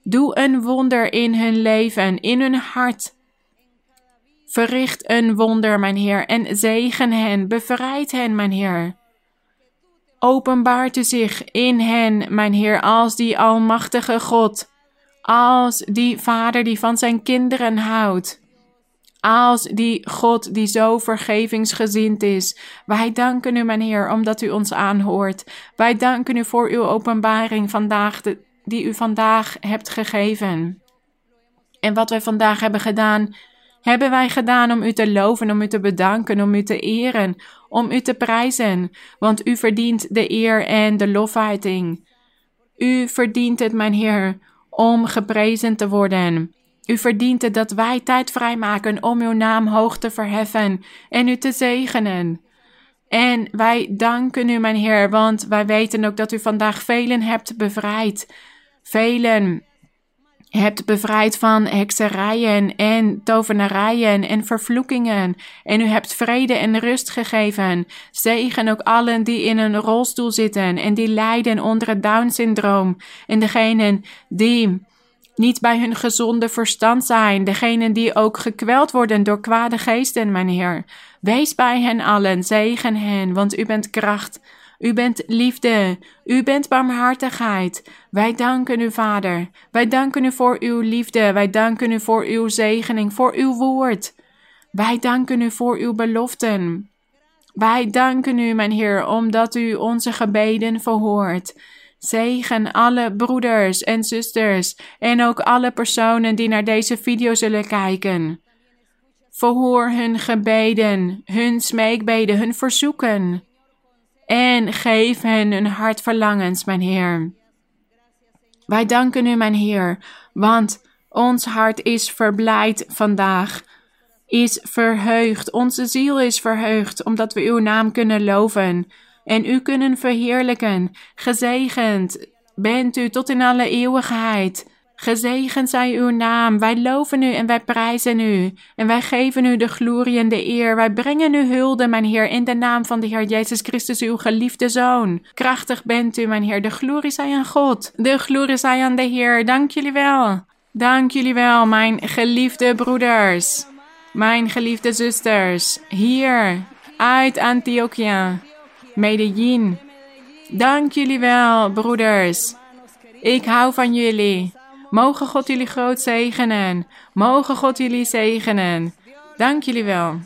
Doe een wonder in hun leven, in hun hart. Verricht een wonder, mijn Heer, en zegen hen, bevrijd hen, mijn Heer. Openbaart u zich in hen, mijn Heer, als die Almachtige God, als die Vader die van zijn kinderen houdt als die God die zo vergevingsgezind is. Wij danken u, mijn Heer, omdat u ons aanhoort. Wij danken u voor uw openbaring vandaag, die u vandaag hebt gegeven. En wat wij vandaag hebben gedaan, hebben wij gedaan om u te loven, om u te bedanken, om u te eren, om u te prijzen, want u verdient de eer en de lofhuiting. U verdient het, mijn Heer, om geprezen te worden. U verdient het dat wij tijd vrijmaken om uw naam hoog te verheffen en u te zegenen. En wij danken u, mijn Heer, want wij weten ook dat u vandaag velen hebt bevrijd. Velen hebt bevrijd van hekserijen en tovenarijen en vervloekingen. En u hebt vrede en rust gegeven. Zegen ook allen die in een rolstoel zitten en die lijden onder het Down-syndroom. En degenen die niet bij hun gezonde verstand zijn, degenen die ook gekweld worden door kwade geesten, mijn Heer. Wees bij hen allen, zegen hen, want u bent kracht, u bent liefde, u bent barmhartigheid. Wij danken u, Vader. Wij danken u voor uw liefde, wij danken u voor uw zegening, voor uw woord. Wij danken u voor uw beloften. Wij danken u, mijn Heer, omdat u onze gebeden verhoort. Zegen alle broeders en zusters en ook alle personen die naar deze video zullen kijken. Verhoor hun gebeden, hun smeekbeden, hun verzoeken. En geef hen hun hartverlangens, mijn Heer. Wij danken u, mijn Heer, want ons hart is verblijd vandaag, is verheugd, onze ziel is verheugd, omdat we uw naam kunnen loven en u kunnen verheerlijken. Gezegend bent u tot in alle eeuwigheid. Gezegend zij uw naam. Wij loven u en wij prijzen u. En wij geven u de glorie en de eer. Wij brengen u hulde, mijn Heer, in de naam van de Heer Jezus Christus, uw geliefde Zoon. Krachtig bent u, mijn Heer. De glorie zij aan God. De glorie zij aan de Heer. Dank jullie wel. Dank jullie wel, mijn geliefde broeders. Mijn geliefde zusters. Hier uit Antiochia. Medellin. Dank jullie wel, broeders. Ik hou van jullie. Mogen God jullie groot zegenen. Mogen God jullie zegenen. Dank jullie wel.